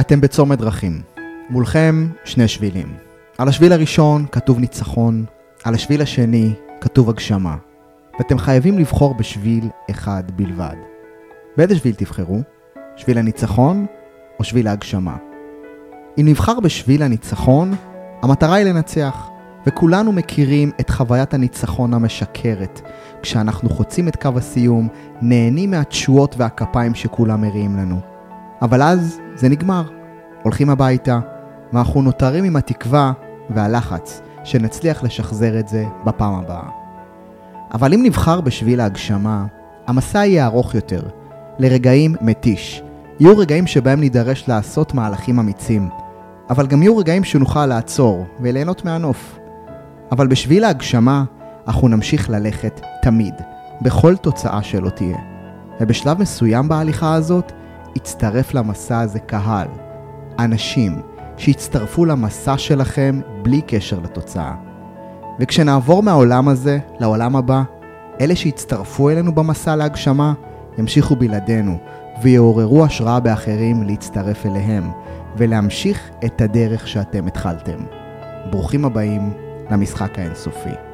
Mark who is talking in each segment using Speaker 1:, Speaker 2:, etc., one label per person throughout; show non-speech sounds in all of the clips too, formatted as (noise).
Speaker 1: אתם בצומת דרכים. מולכם שני שבילים. על השביל הראשון כתוב ניצחון, על השביל השני כתוב הגשמה. ואתם חייבים לבחור בשביל אחד בלבד. באיזה שביל תבחרו? שביל הניצחון או שביל ההגשמה? אם נבחר בשביל הניצחון, המטרה היא לנצח. וכולנו מכירים את חוויית הניצחון המשקרת. כשאנחנו חוצים את קו הסיום, נהנים מהתשואות והכפיים שכולם מריעים לנו. אבל אז זה נגמר. הולכים הביתה, ואנחנו נותרים עם התקווה והלחץ שנצליח לשחזר את זה בפעם הבאה. אבל אם נבחר בשביל ההגשמה, המסע יהיה ארוך יותר, לרגעים מתיש. יהיו רגעים שבהם נידרש לעשות מהלכים אמיצים, אבל גם יהיו רגעים שנוכל לעצור וליהנות מהנוף. אבל בשביל ההגשמה, אנחנו נמשיך ללכת תמיד, בכל תוצאה שלא תהיה. ובשלב מסוים בהליכה הזאת, יצטרף למסע הזה קהל, אנשים, שיצטרפו למסע שלכם בלי קשר לתוצאה. וכשנעבור מהעולם הזה לעולם הבא, אלה שיצטרפו אלינו במסע להגשמה, ימשיכו בלעדינו, ויעוררו השראה באחרים להצטרף אליהם, ולהמשיך את הדרך שאתם התחלתם. ברוכים הבאים למשחק האינסופי.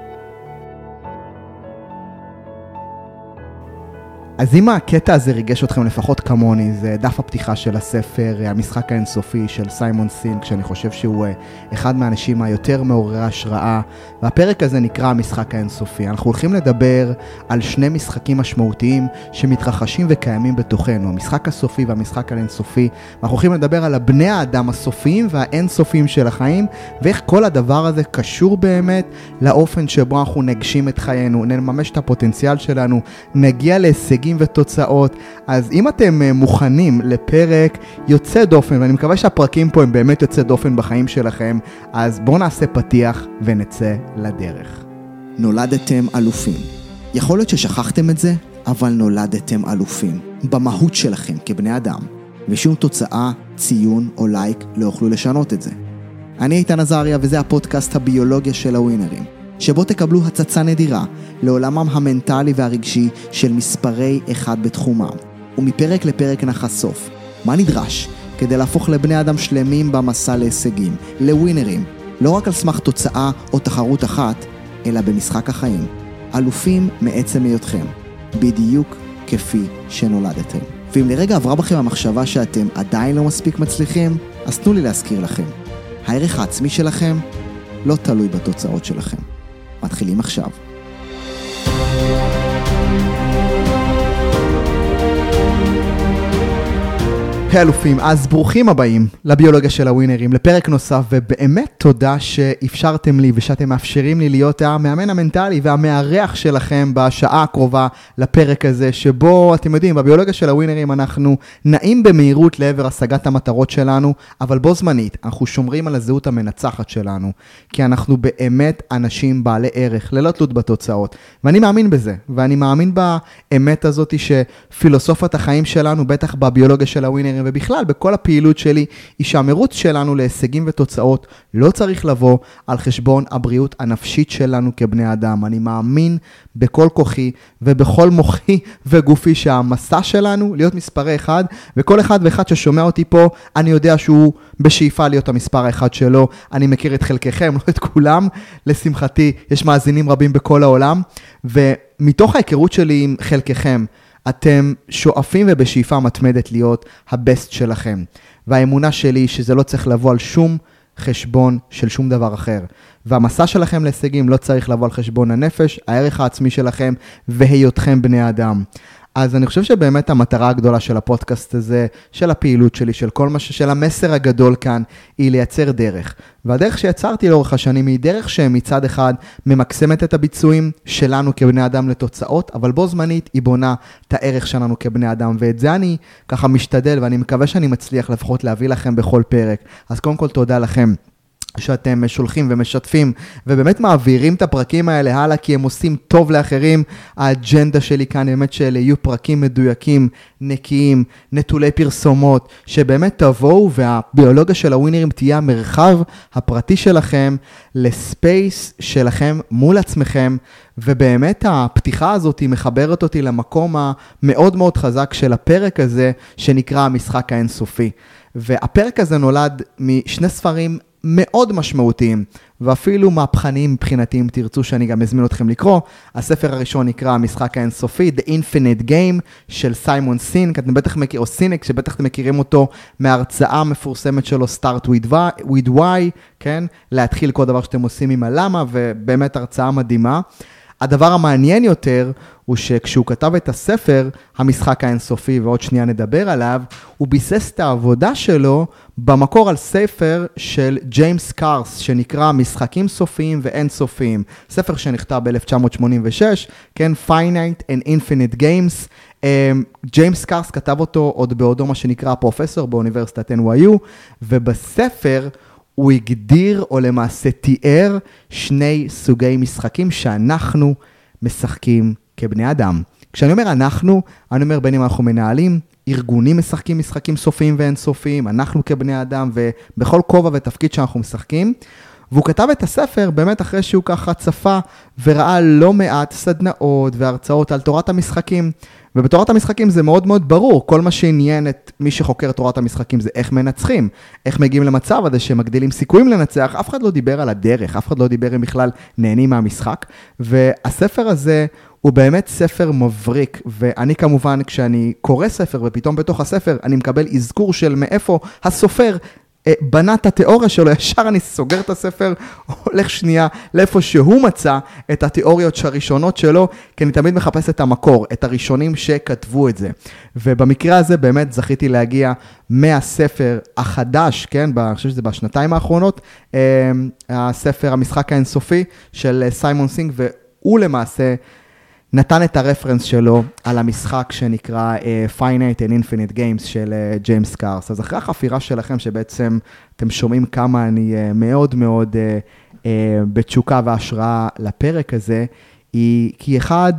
Speaker 1: אז אם הקטע הזה ריגש אתכם לפחות כמוני, זה דף הפתיחה של הספר, המשחק האינסופי של סיימון סינק, שאני חושב שהוא אה, אחד מהאנשים היותר מעוררי השראה, והפרק הזה נקרא המשחק האינסופי. אנחנו הולכים לדבר על שני משחקים משמעותיים שמתרחשים וקיימים בתוכנו, המשחק הסופי והמשחק האינסופי, ואנחנו הולכים לדבר על הבני האדם הסופיים והאינסופיים של החיים, ואיך כל הדבר הזה קשור באמת לאופן שבו אנחנו נגשים את חיינו, נממש את הפוטנציאל שלנו, נגיע להישגים. הישגים ותוצאות. אז אם אתם אה, מוכנים לפרק יוצא דופן, ואני מקווה שהפרקים פה הם באמת יוצא דופן בחיים שלכם, אז בואו נעשה פתיח ונצא לדרך.
Speaker 2: נולדתם אלופים. יכול להיות ששכחתם את זה, אבל נולדתם אלופים. במהות שלכם כבני אדם. ושום תוצאה, ציון או לייק לא יוכלו לשנות את זה. אני איתן עזריה וזה הפודקאסט הביולוגיה של הווינרים. שבו תקבלו הצצה נדירה לעולמם המנטלי והרגשי של מספרי אחד בתחומם. ומפרק לפרק נחשוף מה נדרש כדי להפוך לבני אדם שלמים במסע להישגים, לווינרים, לא רק על סמך תוצאה או תחרות אחת, אלא במשחק החיים. אלופים מעצם היותכם, בדיוק כפי שנולדתם. ואם לרגע עברה בכם המחשבה שאתם עדיין לא מספיק מצליחים, אז תנו לי להזכיר לכם. הערך העצמי שלכם לא תלוי בתוצאות שלכם. מתחילים עכשיו.
Speaker 1: היי אלופים, אז ברוכים הבאים לביולוגיה של הווינרים, לפרק נוסף, ובאמת תודה שאפשרתם לי ושאתם מאפשרים לי להיות המאמן המנטלי והמארח שלכם בשעה הקרובה לפרק הזה, שבו, אתם יודעים, בביולוגיה של הווינרים אנחנו נעים במהירות לעבר השגת המטרות שלנו, אבל בו זמנית, אנחנו שומרים על הזהות המנצחת שלנו, כי אנחנו באמת אנשים בעלי ערך, ללא תלות בתוצאות, ואני מאמין בזה, ואני מאמין באמת הזאת שפילוסופת החיים שלנו, בטח בביולוגיה של הווינרים, טרנרים ובכלל בכל הפעילות שלי, היא שהמרוץ שלנו להישגים ותוצאות לא צריך לבוא על חשבון הבריאות הנפשית שלנו כבני אדם. אני מאמין בכל כוחי ובכל מוחי (laughs) וגופי שהמסע שלנו להיות מספרי אחד, וכל אחד ואחד ששומע אותי פה, אני יודע שהוא בשאיפה להיות המספר האחד שלו. אני מכיר את חלקכם, (laughs) לא את כולם. לשמחתי, יש מאזינים רבים בכל העולם, ומתוך ההיכרות שלי עם חלקכם, אתם שואפים ובשאיפה מתמדת להיות הבסט שלכם. והאמונה שלי היא שזה לא צריך לבוא על שום חשבון של שום דבר אחר. והמסע שלכם להישגים לא צריך לבוא על חשבון הנפש, הערך העצמי שלכם והיותכם בני אדם. אז אני חושב שבאמת המטרה הגדולה של הפודקאסט הזה, של הפעילות שלי, של כל מה ש... של המסר הגדול כאן, היא לייצר דרך. והדרך שיצרתי לאורך השנים היא דרך שמצד אחד ממקסמת את הביצועים שלנו כבני אדם לתוצאות, אבל בו זמנית היא בונה את הערך שלנו כבני אדם, ואת זה אני ככה משתדל, ואני מקווה שאני מצליח לפחות להביא לכם בכל פרק. אז קודם כל תודה לכם. שאתם שולחים ומשתפים ובאמת מעבירים את הפרקים האלה הלאה כי הם עושים טוב לאחרים. האג'נדה שלי כאן באמת שאלה יהיו פרקים מדויקים, נקיים, נטולי פרסומות, שבאמת תבואו והביולוגיה של הווינרים תהיה המרחב הפרטי שלכם לספייס שלכם מול עצמכם ובאמת הפתיחה הזאת מחברת אותי למקום המאוד מאוד חזק של הפרק הזה, שנקרא המשחק האינסופי. והפרק הזה נולד משני ספרים מאוד משמעותיים, ואפילו מהפכניים מבחינתי, אם תרצו שאני גם אזמין אתכם לקרוא. הספר הראשון נקרא המשחק האינסופי, The Infinite Game של סיימון סינק, אתם בטח מכירים, או סינק, שבטח אתם מכירים אותו מההרצאה המפורסמת שלו, Start with, Why, כן? להתחיל כל דבר שאתם עושים עם הלמה, ובאמת הרצאה מדהימה. הדבר המעניין יותר הוא שכשהוא כתב את הספר, המשחק האינסופי, ועוד שנייה נדבר עליו, הוא ביסס את העבודה שלו במקור על ספר של ג'יימס קארס, שנקרא משחקים סופיים ואינסופיים. ספר שנכתב ב-1986, כן, Finite and Infinite Games. אמ, ג'יימס קארס כתב אותו עוד בעודו מה שנקרא פרופסור באוניברסיטת NYU, ובספר הוא הגדיר, או למעשה תיאר, שני סוגי משחקים שאנחנו משחקים כבני אדם. כשאני אומר אנחנו, אני אומר בין אם אנחנו מנהלים, ארגונים משחקים משחקים סופיים ואינסופיים, אנחנו כבני אדם, ובכל כובע ותפקיד שאנחנו משחקים. והוא כתב את הספר באמת אחרי שהוא ככה צפה וראה לא מעט סדנאות והרצאות על תורת המשחקים. ובתורת המשחקים זה מאוד מאוד ברור, כל מה שעניין את מי שחוקר תורת המשחקים זה איך מנצחים, איך מגיעים למצב הזה שמגדילים סיכויים לנצח, אף אחד לא דיבר על הדרך, אף אחד לא דיבר אם בכלל נהנים מהמשחק. והספר הזה הוא באמת ספר מבריק, ואני כמובן, כשאני קורא ספר ופתאום בתוך הספר אני מקבל אזכור של מאיפה הסופר בנה את התיאוריה שלו, ישר אני סוגר את הספר, הולך שנייה לאיפה שהוא מצא את התיאוריות הראשונות שלו, כי אני תמיד מחפש את המקור, את הראשונים שכתבו את זה. ובמקרה הזה באמת זכיתי להגיע מהספר החדש, כן, אני חושב שזה בשנתיים האחרונות, אה, הספר המשחק האינסופי של סיימון סינק, והוא למעשה... נתן את הרפרנס שלו על המשחק שנקרא אה, Finite and Infinite Games של ג'יימס אה, קארס. אז אחרי החפירה שלכם, שבעצם אתם שומעים כמה אני אה, מאוד מאוד אה, אה, בתשוקה והשראה לפרק הזה, היא כי אחד,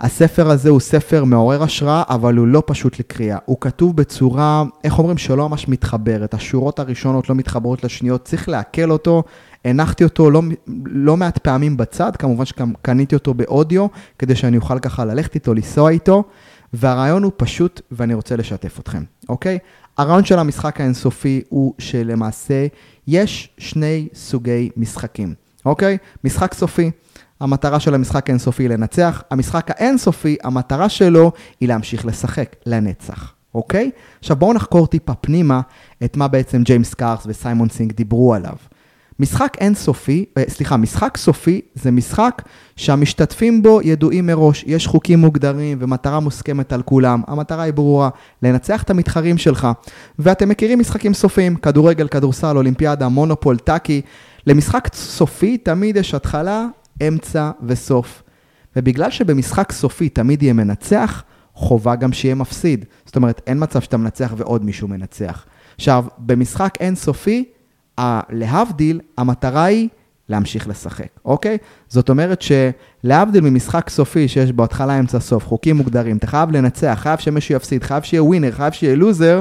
Speaker 1: הספר הזה הוא ספר מעורר השראה, אבל הוא לא פשוט לקריאה. הוא כתוב בצורה, איך אומרים, שלא ממש מתחברת. השורות הראשונות לא מתחברות לשניות, צריך לעכל אותו. הנחתי אותו לא, לא מעט פעמים בצד, כמובן שגם קניתי אותו באודיו, כדי שאני אוכל ככה ללכת איתו, לנסוע איתו, והרעיון הוא פשוט, ואני רוצה לשתף אתכם, אוקיי? הרעיון של המשחק האינסופי הוא שלמעשה יש שני סוגי משחקים, אוקיי? משחק סופי. המטרה של המשחק האינסופי היא לנצח, המשחק האינסופי, המטרה שלו היא להמשיך לשחק, לנצח, אוקיי? עכשיו בואו נחקור טיפה פנימה את מה בעצם ג'יימס קארס וסיימון סינק דיברו עליו. משחק אינסופי, אה, סליחה, משחק סופי זה משחק שהמשתתפים בו ידועים מראש, יש חוקים מוגדרים ומטרה מוסכמת על כולם. המטרה היא ברורה, לנצח את המתחרים שלך. ואתם מכירים משחקים סופיים, כדורגל, כדורסל, אולימפיאדה, מונופול, טאקי. למשחק סופי תמיד יש התחלה, אמצע וסוף. ובגלל שבמשחק סופי תמיד יהיה מנצח, חובה גם שיהיה מפסיד. זאת אומרת, אין מצב שאתה מנצח ועוד מישהו מנצח. עכשיו, במשחק אינסופי, להבדיל, המטרה היא להמשיך לשחק, אוקיי? זאת אומרת שלהבדיל ממשחק סופי שיש בו התחלה, אמצע, סוף, חוקים מוגדרים, אתה חייב לנצח, חייב שמישהו יפסיד, חייב שיהיה ווינר, חייב שיהיה לוזר,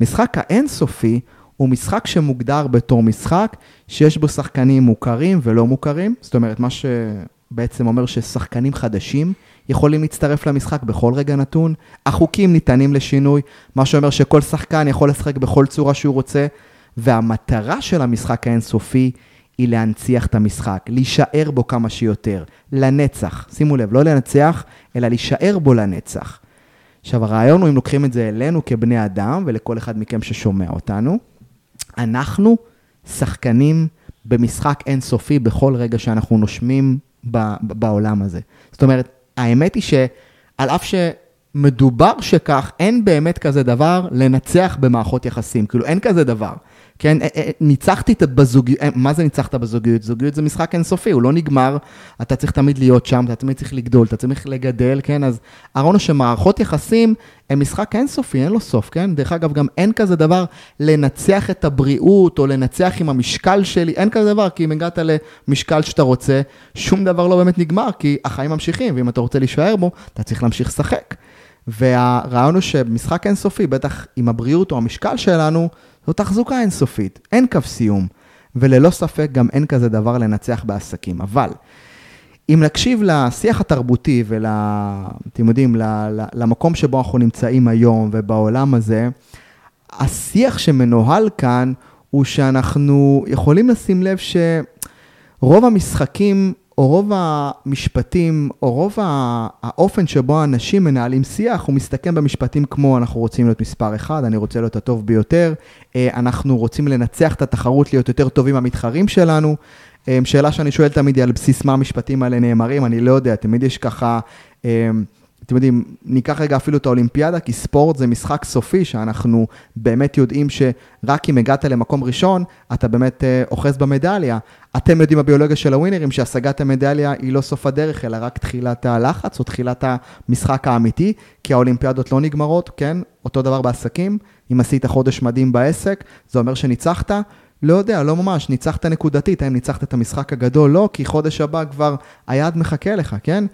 Speaker 1: משחק האינסופי הוא משחק שמוגדר בתור משחק שיש בו שחקנים מוכרים ולא מוכרים, זאת אומרת, מה שבעצם אומר ששחקנים חדשים יכולים להצטרף למשחק בכל רגע נתון, החוקים ניתנים לשינוי, מה שאומר שכל שחקן יכול לשחק בכל צורה שהוא רוצה. והמטרה של המשחק האינסופי היא להנציח את המשחק, להישאר בו כמה שיותר, לנצח. שימו לב, לא לנצח, אלא להישאר בו לנצח. עכשיו, הרעיון הוא אם לוקחים את זה אלינו כבני אדם, ולכל אחד מכם ששומע אותנו, אנחנו שחקנים במשחק אינסופי בכל רגע שאנחנו נושמים בעולם הזה. זאת אומרת, האמת היא שעל אף שמדובר שכך, אין באמת כזה דבר לנצח במערכות יחסים. כאילו, אין כזה דבר. כן, אה, אה, ניצחתי את בזוגיות, אה, מה זה ניצחת בזוגיות? זוגיות זה משחק אינסופי, הוא לא נגמר, אתה צריך תמיד להיות שם, אתה תמיד צריך לגדול, אתה צריך לגדל, כן, אז הרעיון שמערכות יחסים הם משחק אינסופי, אין לו סוף, כן? דרך אגב, גם אין כזה דבר לנצח את הבריאות, או לנצח עם המשקל שלי, אין כזה דבר, כי אם הגעת למשקל שאתה רוצה, שום דבר לא באמת נגמר, כי החיים ממשיכים, ואם אתה רוצה להישאר בו, אתה צריך להמשיך לשחק. והרעיון הוא שמשחק אינסופי, בטח עם הבריאות או המשקל שלנו, זו תחזוקה אינסופית, אין קו סיום, וללא ספק גם אין כזה דבר לנצח בעסקים. אבל אם נקשיב לשיח התרבותי ול... אתם יודעים, למקום שבו אנחנו נמצאים היום ובעולם הזה, השיח שמנוהל כאן הוא שאנחנו יכולים לשים לב שרוב המשחקים או רוב המשפטים, או רוב האופן שבו אנשים מנהלים שיח, הוא מסתכם במשפטים כמו אנחנו רוצים להיות מספר אחד, אני רוצה להיות הטוב ביותר, אה, אנחנו רוצים לנצח את התחרות, להיות יותר טובים מהמתחרים שלנו. אה, שאלה שאני שואל תמיד היא על בסיס מה המשפטים האלה נאמרים, אני לא יודע, תמיד יש ככה... אתם יודעים, ניקח רגע אפילו את האולימפיאדה, כי ספורט זה משחק סופי, שאנחנו באמת יודעים שרק אם הגעת למקום ראשון, אתה באמת אה, אוחז במדליה. אתם יודעים בביולוגיה של הווינרים, שהשגת המדליה היא לא סוף הדרך, אלא רק תחילת הלחץ או תחילת המשחק האמיתי, כי האולימפיאדות לא נגמרות, כן? אותו דבר בעסקים, אם עשית חודש מדהים בעסק, זה אומר שניצחת. לא יודע, לא ממש, ניצחת נקודתית, האם ניצחת את המשחק הגדול? לא, כי חודש הבא כבר היעד מחכה לך, כן?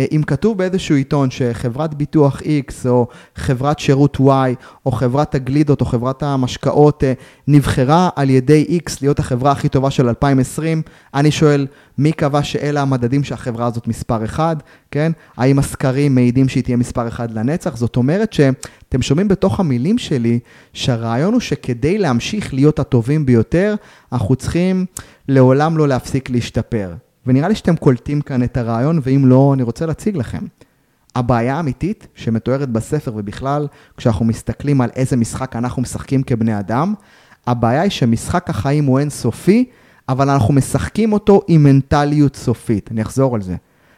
Speaker 1: אה, אם כתוב באיזשהו עיתון שחברת ביטוח X או חברת שירות Y או חברת הגלידות או חברת המשקאות אה, נבחרה על ידי X להיות החברה הכי טובה של 2020, אני שואל, מי קבע שאלה המדדים שהחברה הזאת מספר 1, כן? האם הסקרים מעידים שהיא תהיה מספר 1 לנצח? זאת אומרת שאתם שומעים בתוך המילים שלי שהרעיון הוא שכדי להמשיך להיות הטובים ביותר, אנחנו צריכים לעולם לא להפסיק להשתפר. ונראה לי שאתם קולטים כאן את הרעיון, ואם לא, אני רוצה להציג לכם. הבעיה האמיתית שמתוארת בספר ובכלל, כשאנחנו מסתכלים על איזה משחק אנחנו משחקים כבני אדם, הבעיה היא שמשחק החיים הוא אינסופי, אבל אנחנו משחקים אותו עם מנטליות סופית. אני אחזור על זה.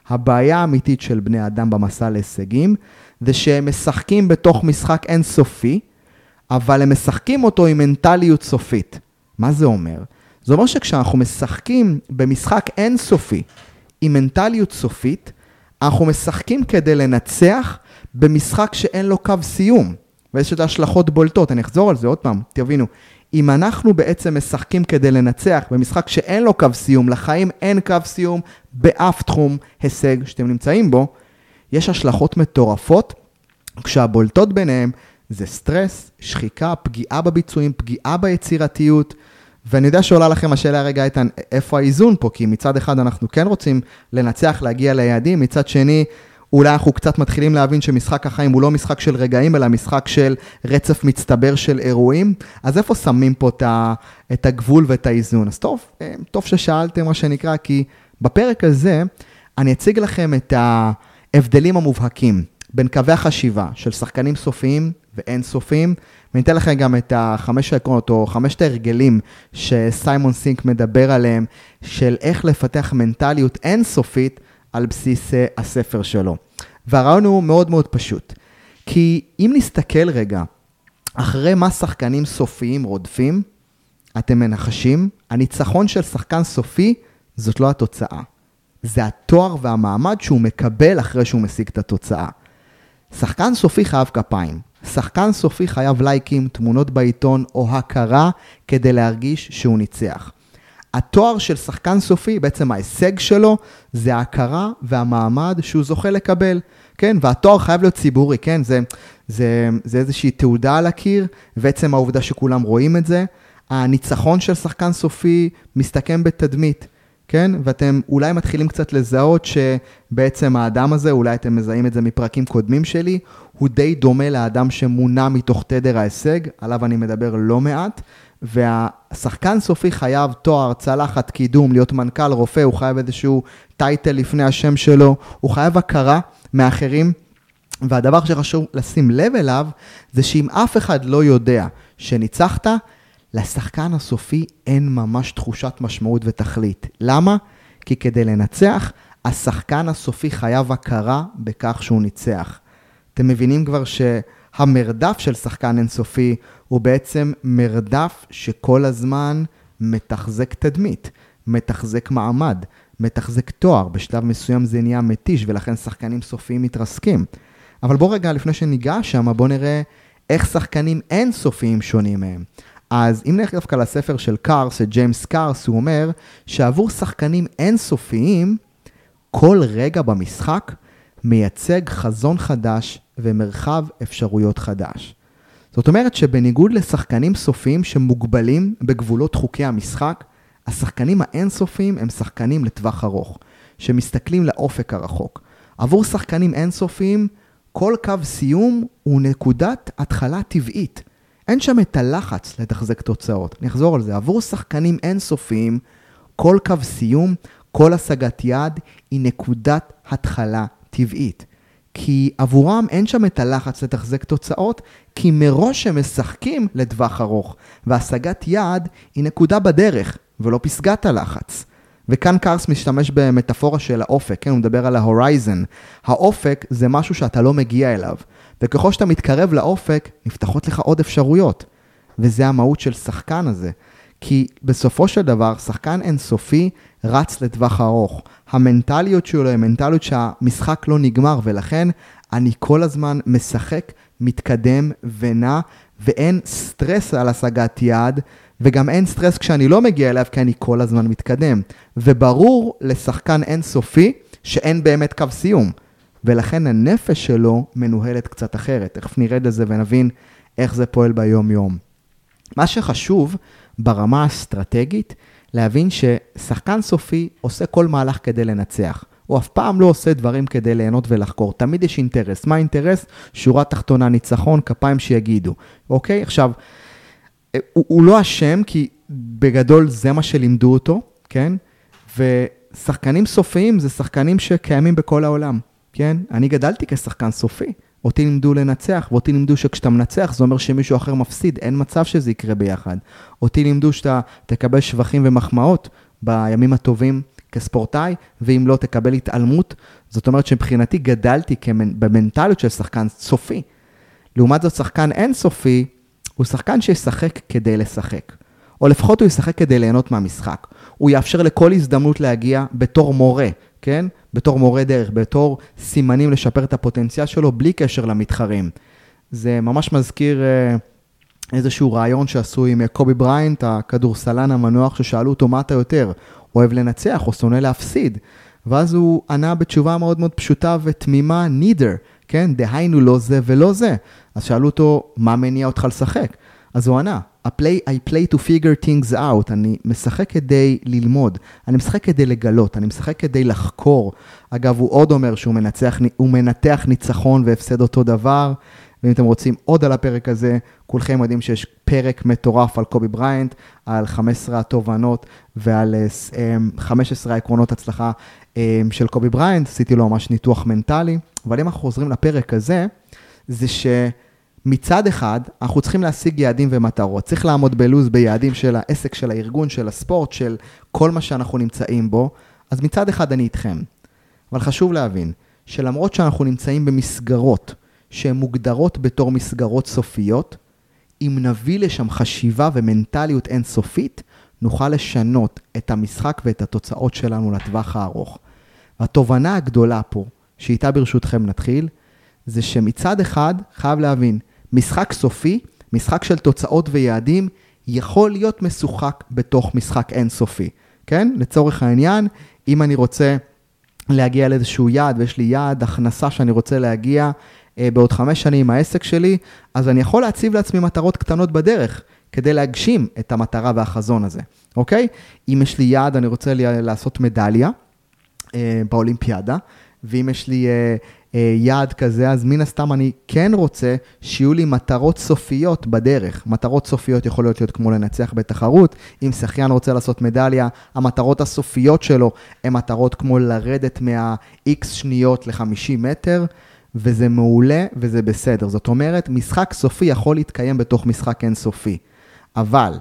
Speaker 1: הבעיה האמיתית של בני אדם במסע להישגים, זה שהם משחקים בתוך משחק אינסופי, אבל הם משחקים אותו עם מנטליות סופית. מה זה אומר? זה אומר שכשאנחנו משחקים במשחק אינסופי עם מנטליות סופית, אנחנו משחקים כדי לנצח במשחק שאין לו קו סיום. ויש את ההשלכות בולטות, אני אחזור על זה עוד פעם, תבינו. אם אנחנו בעצם משחקים כדי לנצח במשחק שאין לו קו סיום, לחיים אין קו סיום באף תחום הישג שאתם נמצאים בו, יש השלכות מטורפות, כשהבולטות ביניהם זה סטרס, שחיקה, פגיעה בביצועים, פגיעה ביצירתיות, ואני יודע שעולה לכם השאלה רגע, איתן, איפה האיזון פה? כי מצד אחד אנחנו כן רוצים לנצח, להגיע ליעדים, מצד שני, אולי אנחנו קצת מתחילים להבין שמשחק החיים הוא לא משחק של רגעים, אלא משחק של רצף מצטבר של אירועים. אז איפה שמים פה את הגבול ואת האיזון? אז טוב, אה, טוב ששאלתם מה שנקרא, כי בפרק הזה אני אציג לכם את ההבדלים המובהקים בין קווי החשיבה של שחקנים סופיים ואין סופיים, ואני אתן לכם גם את החמש העקרונות, או חמשת ההרגלים שסיימון סינק מדבר עליהם, של איך לפתח מנטליות אינסופית על בסיס אה, הספר שלו. והרעיון הוא מאוד מאוד פשוט. כי אם נסתכל רגע, אחרי מה שחקנים סופיים רודפים, אתם מנחשים, הניצחון של שחקן סופי זאת לא התוצאה. זה התואר והמעמד שהוא מקבל אחרי שהוא משיג את התוצאה. שחקן סופי חייב כפיים. שחקן סופי חייב לייקים, תמונות בעיתון או הכרה כדי להרגיש שהוא ניצח. התואר של שחקן סופי, בעצם ההישג שלו, זה ההכרה והמעמד שהוא זוכה לקבל, כן? והתואר חייב להיות ציבורי, כן? זה, זה, זה איזושהי תעודה על הקיר, ועצם העובדה שכולם רואים את זה. הניצחון של שחקן סופי מסתכם בתדמית. כן? ואתם אולי מתחילים קצת לזהות שבעצם האדם הזה, אולי אתם מזהים את זה מפרקים קודמים שלי, הוא די דומה לאדם שמונע מתוך תדר ההישג, עליו אני מדבר לא מעט, והשחקן סופי חייב תואר, צלחת, קידום, להיות מנכ"ל, רופא, הוא חייב איזשהו טייטל לפני השם שלו, הוא חייב הכרה מאחרים. והדבר שחשוב לשים לב אליו, זה שאם אף אחד לא יודע שניצחת, לשחקן הסופי אין ממש תחושת משמעות ותכלית. למה? כי כדי לנצח, השחקן הסופי חייב הכרה בכך שהוא ניצח. אתם מבינים כבר שהמרדף של שחקן אינסופי הוא בעצם מרדף שכל הזמן מתחזק תדמית, מתחזק מעמד, מתחזק תואר. בשלב מסוים זה נהיה מתיש ולכן שחקנים סופיים מתרסקים. אבל בוא רגע, לפני שניגע שם, בוא נראה איך שחקנים אינסופיים שונים מהם. אז אם נלך דווקא לספר של קארס, של ג'יימס קארס, הוא אומר שעבור שחקנים אינסופיים, כל רגע במשחק מייצג חזון חדש ומרחב אפשרויות חדש. זאת אומרת שבניגוד לשחקנים סופיים שמוגבלים בגבולות חוקי המשחק, השחקנים האינסופיים הם שחקנים לטווח ארוך. שמסתכלים לאופק הרחוק. עבור שחקנים אינסופיים, כל קו סיום הוא נקודת התחלה טבעית. אין שם את הלחץ לתחזק תוצאות. אני אחזור על זה. עבור שחקנים אינסופיים, כל קו סיום, כל השגת יעד, היא נקודת התחלה טבעית. כי עבורם אין שם את הלחץ לתחזק תוצאות, כי מראש הם משחקים לטווח ארוך, והשגת יעד היא נקודה בדרך, ולא פסגת הלחץ. וכאן קארס משתמש במטאפורה של האופק, כן, הוא מדבר על ה horizon. האופק זה משהו שאתה לא מגיע אליו, וככל שאתה מתקרב לאופק, נפתחות לך עוד אפשרויות. וזה המהות של שחקן הזה. כי בסופו של דבר, שחקן אינסופי רץ לטווח ארוך. המנטליות שלו היא מנטליות שהמשחק לא נגמר, ולכן אני כל הזמן משחק, מתקדם ונע, ואין סטרס על השגת יעד, וגם אין סטרס כשאני לא מגיע אליו, כי אני כל הזמן מתקדם. וברור לשחקן אינסופי שאין באמת קו סיום, ולכן הנפש שלו מנוהלת קצת אחרת. תכף נרד לזה ונבין איך זה פועל ביום-יום. מה שחשוב ברמה האסטרטגית, להבין ששחקן סופי עושה כל מהלך כדי לנצח. הוא אף פעם לא עושה דברים כדי ליהנות ולחקור. תמיד יש אינטרס. מה האינטרס? שורה תחתונה, ניצחון, כפיים שיגידו. אוקיי? עכשיו, הוא, הוא לא אשם, כי בגדול זה מה שלימדו אותו, כן? ושחקנים סופיים זה שחקנים שקיימים בכל העולם, כן? אני גדלתי כשחקן סופי. אותי לימדו לנצח, ואותי לימדו שכשאתה מנצח זה אומר שמישהו אחר מפסיד, אין מצב שזה יקרה ביחד. אותי לימדו שאתה תקבל שבחים ומחמאות בימים הטובים כספורטאי, ואם לא תקבל התעלמות, זאת אומרת שמבחינתי גדלתי במנטליות של שחקן סופי. לעומת זאת, שחקן אינסופי הוא שחקן שישחק כדי לשחק. או לפחות הוא ישחק כדי ליהנות מהמשחק. הוא יאפשר לכל הזדמנות להגיע בתור מורה, כן? בתור מורה דרך, בתור סימנים לשפר את הפוטנציאל שלו בלי קשר למתחרים. זה ממש מזכיר אה, איזשהו רעיון שעשו עם אה, קובי בריינט, הכדורסלן המנוח, ששאלו אותו מה אתה יותר, אוהב לנצח או שונא להפסיד? ואז הוא ענה בתשובה מאוד מאוד פשוטה ותמימה, neither, כן? דהיינו לא זה ולא זה. אז שאלו אותו, מה מניע אותך לשחק? אז הוא ענה, I play, I play to figure things out, אני משחק כדי ללמוד, אני משחק כדי לגלות, אני משחק כדי לחקור. אגב, הוא עוד אומר שהוא מנצח, הוא מנתח ניצחון והפסד אותו דבר, ואם אתם רוצים עוד על הפרק הזה, כולכם יודעים שיש פרק מטורף על קובי בריינט, על 15 התובנות ועל 15 אה, העקרונות הצלחה אה, של קובי בריינט, עשיתי לו ממש ניתוח מנטלי, אבל אם אנחנו חוזרים לפרק הזה, זה ש... מצד אחד, אנחנו צריכים להשיג יעדים ומטרות. צריך לעמוד בלוז ביעדים של העסק, של הארגון, של הספורט, של כל מה שאנחנו נמצאים בו. אז מצד אחד אני איתכם. אבל חשוב להבין שלמרות שאנחנו נמצאים במסגרות שהן מוגדרות בתור מסגרות סופיות, אם נביא לשם חשיבה ומנטליות אינסופית, נוכל לשנות את המשחק ואת התוצאות שלנו לטווח הארוך. והתובנה הגדולה פה, שאיתה ברשותכם נתחיל, זה שמצד אחד, חייב להבין, משחק סופי, משחק של תוצאות ויעדים, יכול להיות משוחק בתוך משחק אינסופי, כן? לצורך העניין, אם אני רוצה להגיע לאיזשהו יעד ויש לי יעד, הכנסה שאני רוצה להגיע אה, בעוד חמש שנים עם העסק שלי, אז אני יכול להציב לעצמי מטרות קטנות בדרך. כדי להגשים את המטרה והחזון הזה, אוקיי? אם יש לי יעד, אני רוצה לעשות מדליה אה, באולימפיאדה, ואם יש לי אה, יעד כזה, אז מן הסתם אני כן רוצה שיהיו לי מטרות סופיות בדרך. מטרות סופיות יכולות להיות כמו לנצח בתחרות. אם שחיין רוצה לעשות מדליה, המטרות הסופיות שלו הן מטרות כמו לרדת מה-X שניות ל-50 מטר. וזה מעולה וזה בסדר. זאת אומרת, משחק סופי יכול להתקיים בתוך משחק אינסופי. אבל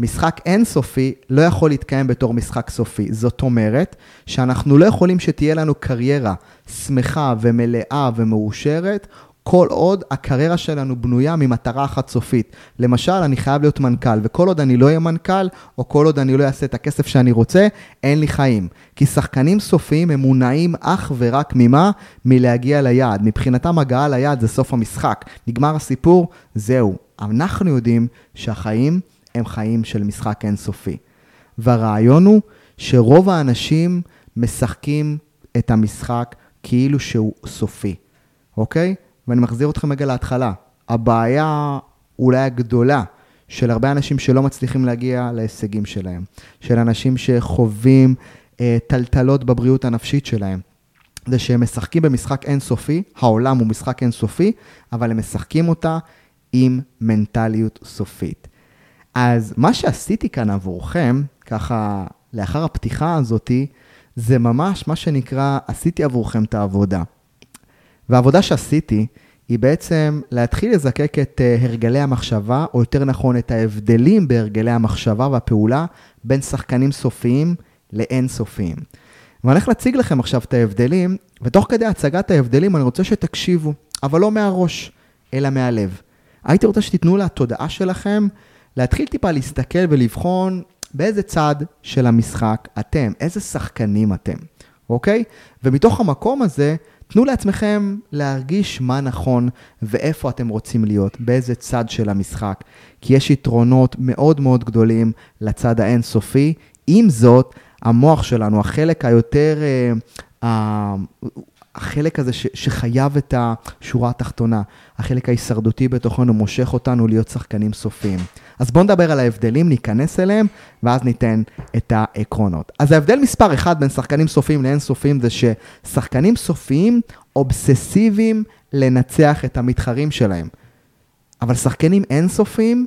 Speaker 1: משחק אינסופי לא יכול להתקיים בתור משחק סופי. זאת אומרת שאנחנו לא יכולים שתהיה לנו קריירה שמחה ומלאה ומאושרת, כל עוד הקריירה שלנו בנויה ממטרה אחת סופית. למשל, אני חייב להיות מנכ"ל, וכל עוד אני לא אהיה מנכ"ל, או כל עוד אני לא אעשה את הכסף שאני רוצה, אין לי חיים. כי שחקנים סופיים הם מונעים אך ורק ממה? מלהגיע ליעד. מבחינתם הגעה ליעד זה סוף המשחק. נגמר הסיפור, זהו. אנחנו יודעים שהחיים הם חיים של משחק אינסופי. והרעיון הוא שרוב האנשים משחקים את המשחק כאילו שהוא סופי, אוקיי? ואני מחזיר אתכם רגע להתחלה. הבעיה אולי הגדולה של הרבה אנשים שלא מצליחים להגיע להישגים שלהם, של אנשים שחווים אה, טלטלות בבריאות הנפשית שלהם. זה שהם משחקים במשחק אינסופי, העולם הוא משחק אינסופי, אבל הם משחקים אותה עם מנטליות סופית. אז מה שעשיתי כאן עבורכם, ככה לאחר הפתיחה הזאתי, זה ממש מה שנקרא, עשיתי עבורכם את העבודה. והעבודה שעשיתי, היא בעצם להתחיל לזקק את אה, הרגלי המחשבה, או יותר נכון את ההבדלים בהרגלי המחשבה והפעולה בין שחקנים סופיים לאין סופיים. ואני הולך להציג לכם עכשיו את ההבדלים, ותוך כדי הצגת ההבדלים אני רוצה שתקשיבו, אבל לא מהראש, אלא מהלב. הייתי רוצה שתיתנו לתודעה שלכם להתחיל טיפה להסתכל ולבחון באיזה צד של המשחק אתם, איזה שחקנים אתם, אוקיי? ומתוך המקום הזה, תנו לעצמכם להרגיש מה נכון ואיפה אתם רוצים להיות, באיזה צד של המשחק. כי יש יתרונות מאוד מאוד גדולים לצד האינסופי. עם זאת, המוח שלנו, החלק היותר, אה, החלק הזה ש, שחייב את השורה התחתונה, החלק ההישרדותי בתוכנו מושך אותנו להיות שחקנים סופיים. אז בואו נדבר על ההבדלים, ניכנס אליהם, ואז ניתן את העקרונות. אז ההבדל מספר אחד בין שחקנים סופיים לאין סופיים זה ששחקנים סופיים אובססיביים לנצח את המתחרים שלהם. אבל שחקנים אינסופיים,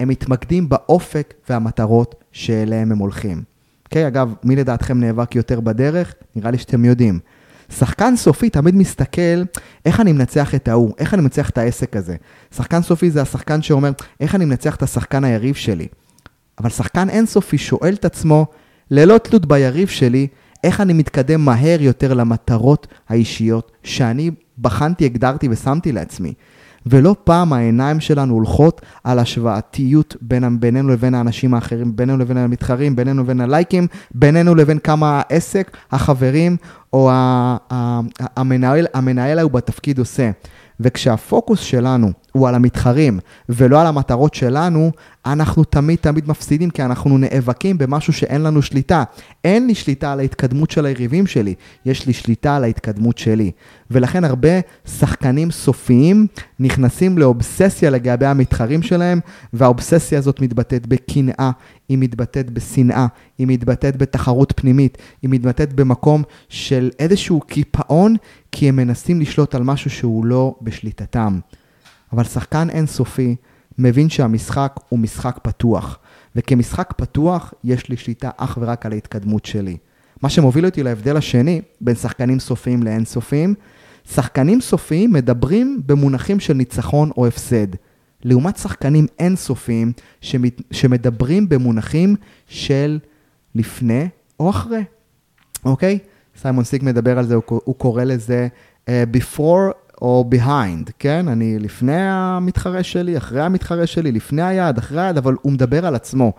Speaker 1: הם מתמקדים באופק והמטרות שאליהם הם הולכים. אוקיי, okay, אגב, מי לדעתכם נאבק יותר בדרך? נראה לי שאתם יודעים. שחקן סופי תמיד מסתכל, איך אני מנצח את ההוא, איך אני מנצח את העסק הזה. שחקן סופי זה השחקן שאומר, איך אני מנצח את השחקן היריב שלי. אבל שחקן אינסופי שואל את עצמו, ללא תלות ביריב שלי, איך אני מתקדם מהר יותר למטרות האישיות שאני בחנתי, הגדרתי ושמתי לעצמי. ולא פעם העיניים שלנו הולכות על השוואתיות בין, בינינו לבין האנשים האחרים, בינינו לבין המתחרים, בינינו לבין הלייקים, בינינו לבין כמה העסק, החברים או המנהל, המנהל ההוא בתפקיד עושה. וכשהפוקוס שלנו הוא על המתחרים ולא על המטרות שלנו, אנחנו תמיד תמיד מפסידים כי אנחנו נאבקים במשהו שאין לנו שליטה. אין לי שליטה על ההתקדמות של היריבים שלי, יש לי שליטה על ההתקדמות שלי. ולכן הרבה שחקנים סופיים נכנסים לאובססיה לגבי המתחרים שלהם, והאובססיה הזאת מתבטאת בקנאה, היא מתבטאת בשנאה, היא מתבטאת בתחרות פנימית, היא מתבטאת במקום של איזשהו קיפאון, כי הם מנסים לשלוט על משהו שהוא לא בשליטתם. אבל שחקן אינסופי מבין שהמשחק הוא משחק פתוח, וכמשחק פתוח יש לי שליטה אך ורק על ההתקדמות שלי. מה שמוביל אותי להבדל השני בין שחקנים סופיים לאינסופיים, שחקנים סופיים מדברים במונחים של ניצחון או הפסד, לעומת שחקנים אינסופיים שמדברים במונחים של לפני או אחרי, אוקיי? סיימון סיק מדבר על זה, הוא, קורא לזה uh, before או behind, כן? אני לפני המתחרה שלי, אחרי המתחרה שלי, לפני היעד, אחרי היעד, אבל הוא מדבר על עצמו.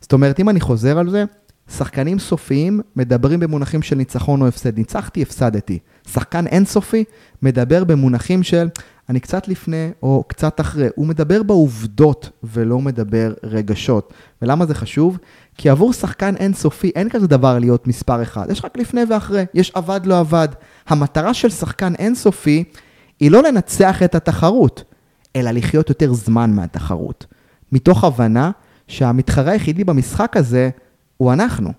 Speaker 1: זאת אומרת, אם אני חוזר על זה, שחקנים סופיים מדברים במונחים של ניצחון או הפסד. ניצחתי, הפסדתי. שחקן אינסופי מדבר במונחים של אני קצת לפני או קצת אחרי. הוא מדבר בעובדות ולא מדבר רגשות. ולמה זה חשוב? כי עבור שחקן אינסופי אין כזה דבר להיות מספר אחד. יש רק לפני ואחרי, יש עבד לא עבד. המטרה של שחקן אינסופי היא לא לנצח את התחרות, אלא לחיות יותר זמן מהתחרות. מתוך הבנה שהמתחרה היחידי במשחק הזה הוא אנחנו.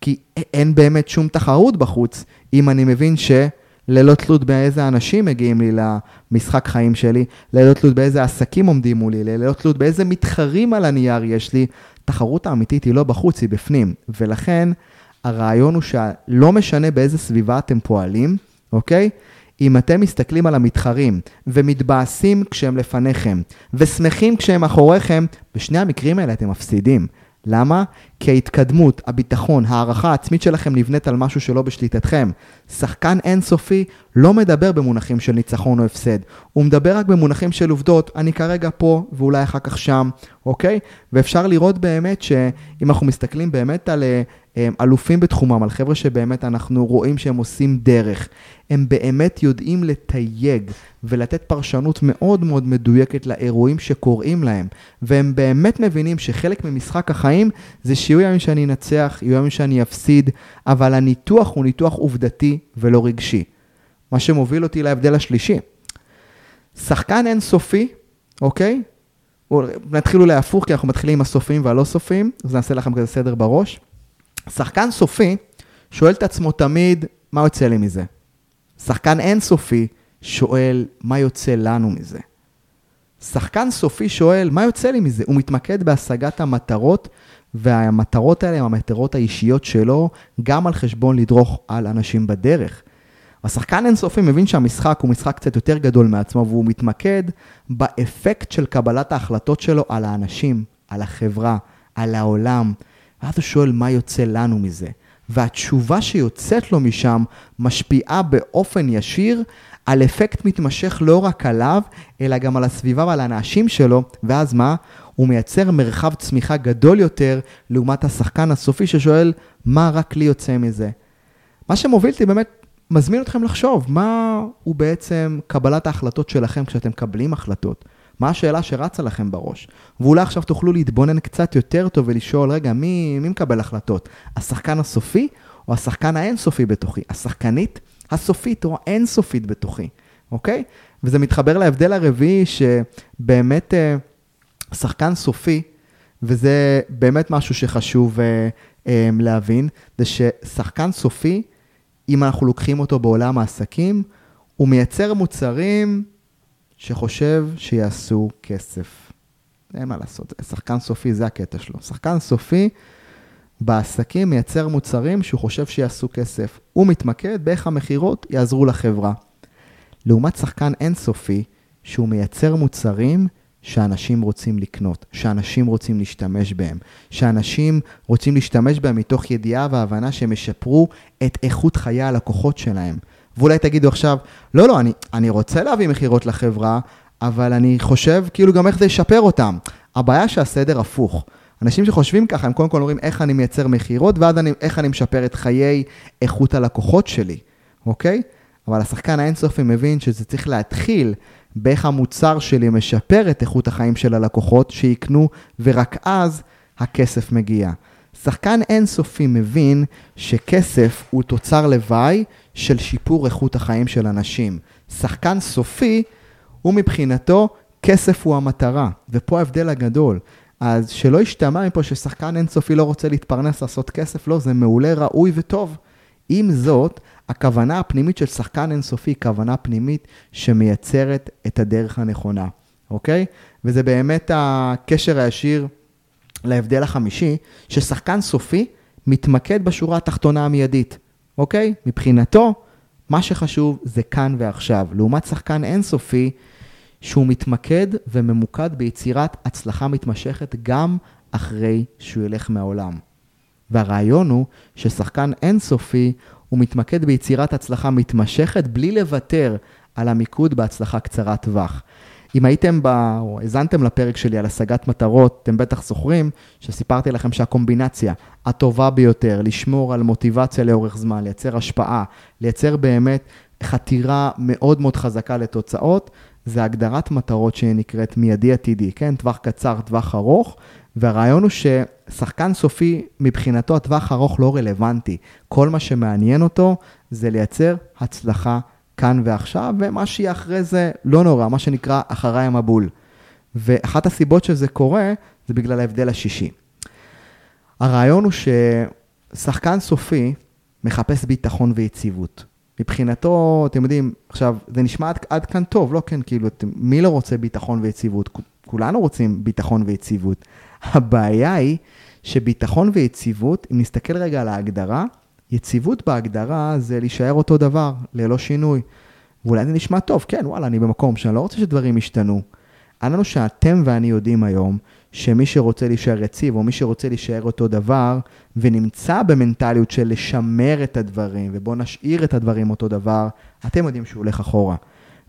Speaker 1: כי אין באמת שום תחרות בחוץ, אם אני מבין שללא תלות באיזה אנשים מגיעים לי למשחק חיים שלי, ללא תלות באיזה עסקים עומדים מולי, ללא תלות באיזה מתחרים על הנייר יש לי, התחרות האמיתית היא לא בחוץ, היא בפנים. ולכן הרעיון הוא שלא משנה באיזה סביבה אתם פועלים, אוקיי? אם אתם מסתכלים על המתחרים ומתבאסים כשהם לפניכם ושמחים כשהם אחוריכם, בשני המקרים האלה אתם מפסידים. למה? כי ההתקדמות, הביטחון, הערכה העצמית שלכם נבנית על משהו שלא בשליטתכם. שחקן אינסופי לא מדבר במונחים של ניצחון או הפסד, הוא מדבר רק במונחים של עובדות, אני כרגע פה ואולי אחר כך שם, אוקיי? ואפשר לראות באמת שאם אנחנו מסתכלים באמת על אה, אלופים בתחומם, על חבר'ה שבאמת אנחנו רואים שהם עושים דרך. הם באמת יודעים לתייג ולתת פרשנות מאוד מאוד מדויקת לאירועים שקורים להם. והם באמת מבינים שחלק ממשחק החיים זה שיהיו ימים שאני אנצח, יהיו ימים שאני אפסיד, אבל הניתוח הוא ניתוח עובדתי ולא רגשי. מה שמוביל אותי להבדל השלישי. שחקן אינסופי, אוקיי? נתחיל אולי הפוך, כי אנחנו מתחילים עם הסופיים והלא סופיים, אז נעשה לכם כזה סדר בראש. שחקן סופי שואל את עצמו תמיד, מה יוצא לי מזה? שחקן אינסופי שואל, מה יוצא לנו מזה? שחקן סופי שואל, מה יוצא לי מזה? הוא מתמקד בהשגת המטרות, והמטרות האלה הן המטרות האישיות שלו, גם על חשבון לדרוך על אנשים בדרך. השחקן אינסופי מבין שהמשחק הוא משחק קצת יותר גדול מעצמו, והוא מתמקד באפקט של קבלת ההחלטות שלו על האנשים, על החברה, על העולם. ואז הוא שואל, מה יוצא לנו מזה? והתשובה שיוצאת לו משם משפיעה באופן ישיר על אפקט מתמשך לא רק עליו, אלא גם על הסביבה ועל האנשים שלו, ואז מה? הוא מייצר מרחב צמיחה גדול יותר לעומת השחקן הסופי ששואל, מה רק לי יוצא מזה? מה שמוביל אותי באמת, מזמין אתכם לחשוב, מה הוא בעצם קבלת ההחלטות שלכם כשאתם מקבלים החלטות? מה השאלה שרצה לכם בראש? ואולי עכשיו תוכלו להתבונן קצת יותר טוב ולשאול, רגע, מי, מי מקבל החלטות? השחקן הסופי או השחקן האינסופי בתוכי? השחקנית הסופית או האינסופית בתוכי, אוקיי? וזה מתחבר להבדל הרביעי שבאמת אה, שחקן סופי, וזה באמת משהו שחשוב אה, אה, להבין, זה ששחקן סופי, אם אנחנו לוקחים אותו בעולם העסקים, הוא מייצר מוצרים שחושב שיעשו כסף. אין מה לעשות, שחקן סופי זה הקטע שלו. שחקן סופי בעסקים מייצר מוצרים שהוא חושב שיעשו כסף. הוא מתמקד באיך המכירות יעזרו לחברה. לעומת שחקן אינסופי, שהוא מייצר מוצרים שאנשים רוצים לקנות, שאנשים רוצים להשתמש בהם, שאנשים רוצים להשתמש בהם מתוך ידיעה והבנה שהם ישפרו את איכות חיי הלקוחות שלהם. ואולי תגידו עכשיו, לא, לא, אני, אני רוצה להביא מכירות לחברה, אבל אני חושב כאילו גם איך זה ישפר אותם. הבעיה שהסדר הפוך. אנשים שחושבים ככה, הם קודם כל אומרים איך אני מייצר מכירות, ואז אני, איך אני משפר את חיי איכות הלקוחות שלי, אוקיי? אבל השחקן האינסופי מבין שזה צריך להתחיל באיך המוצר שלי משפר את איכות החיים של הלקוחות שיקנו, ורק אז הכסף מגיע. שחקן אינסופי מבין שכסף הוא תוצר לוואי של שיפור איכות החיים של אנשים. שחקן סופי, הוא מבחינתו, כסף הוא המטרה, ופה ההבדל הגדול. אז שלא ישתמע מפה ששחקן אינסופי לא רוצה להתפרנס, לעשות כסף, לא, זה מעולה, ראוי וטוב. עם זאת, הכוונה הפנימית של שחקן אינסופי היא כוונה פנימית שמייצרת את הדרך הנכונה, אוקיי? וזה באמת הקשר הישיר להבדל החמישי, ששחקן סופי מתמקד בשורה התחתונה המיידית, אוקיי? מבחינתו, מה שחשוב זה כאן ועכשיו. לעומת שחקן אינסופי, שהוא מתמקד וממוקד ביצירת הצלחה מתמשכת גם אחרי שהוא ילך מהעולם. והרעיון הוא ששחקן אינסופי הוא מתמקד ביצירת הצלחה מתמשכת בלי לוותר על המיקוד בהצלחה קצרת טווח. אם הייתם ב... או האזנתם לפרק שלי על השגת מטרות, אתם בטח זוכרים שסיפרתי לכם שהקומבינציה הטובה ביותר, לשמור על מוטיבציה לאורך זמן, לייצר השפעה, לייצר באמת חתירה מאוד מאוד חזקה לתוצאות, זה הגדרת מטרות שנקראת מיידי עתידי, כן? טווח קצר, טווח ארוך, והרעיון הוא ששחקן סופי, מבחינתו הטווח ארוך לא רלוונטי. כל מה שמעניין אותו זה לייצר הצלחה כאן ועכשיו, ומה שיהיה אחרי זה לא נורא, מה שנקרא אחריי המבול. ואחת הסיבות שזה קורה, זה בגלל ההבדל השישי. הרעיון הוא ששחקן סופי מחפש ביטחון ויציבות. מבחינתו, אתם יודעים, עכשיו, זה נשמע עד, עד כאן טוב, לא כן, כאילו, מי לא רוצה ביטחון ויציבות? כולנו רוצים ביטחון ויציבות. הבעיה היא שביטחון ויציבות, אם נסתכל רגע על ההגדרה, יציבות בהגדרה זה להישאר אותו דבר, ללא שינוי. ואולי זה נשמע טוב, כן, וואלה, אני במקום שאני לא רוצה שדברים ישתנו. לנו שאתם ואני יודעים היום, שמי שרוצה להישאר יציב, או מי שרוצה להישאר אותו דבר, ונמצא במנטליות של לשמר את הדברים, ובואו נשאיר את הדברים אותו דבר, אתם יודעים שהוא הולך אחורה.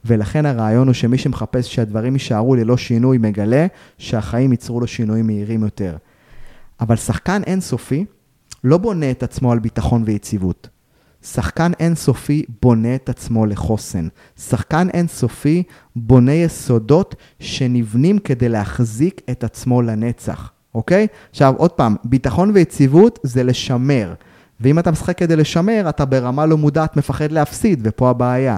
Speaker 1: ולכן הרעיון הוא שמי שמחפש שהדברים יישארו ללא שינוי, מגלה שהחיים ייצרו לו שינויים מהירים יותר. אבל שחקן אינסופי לא בונה את עצמו על ביטחון ויציבות. שחקן אינסופי בונה את עצמו לחוסן. שחקן אינסופי בונה יסודות שנבנים כדי להחזיק את עצמו לנצח, אוקיי? עכשיו, עוד פעם, ביטחון ויציבות זה לשמר. ואם אתה משחק כדי לשמר, אתה ברמה לא מודעת מפחד להפסיד, ופה הבעיה.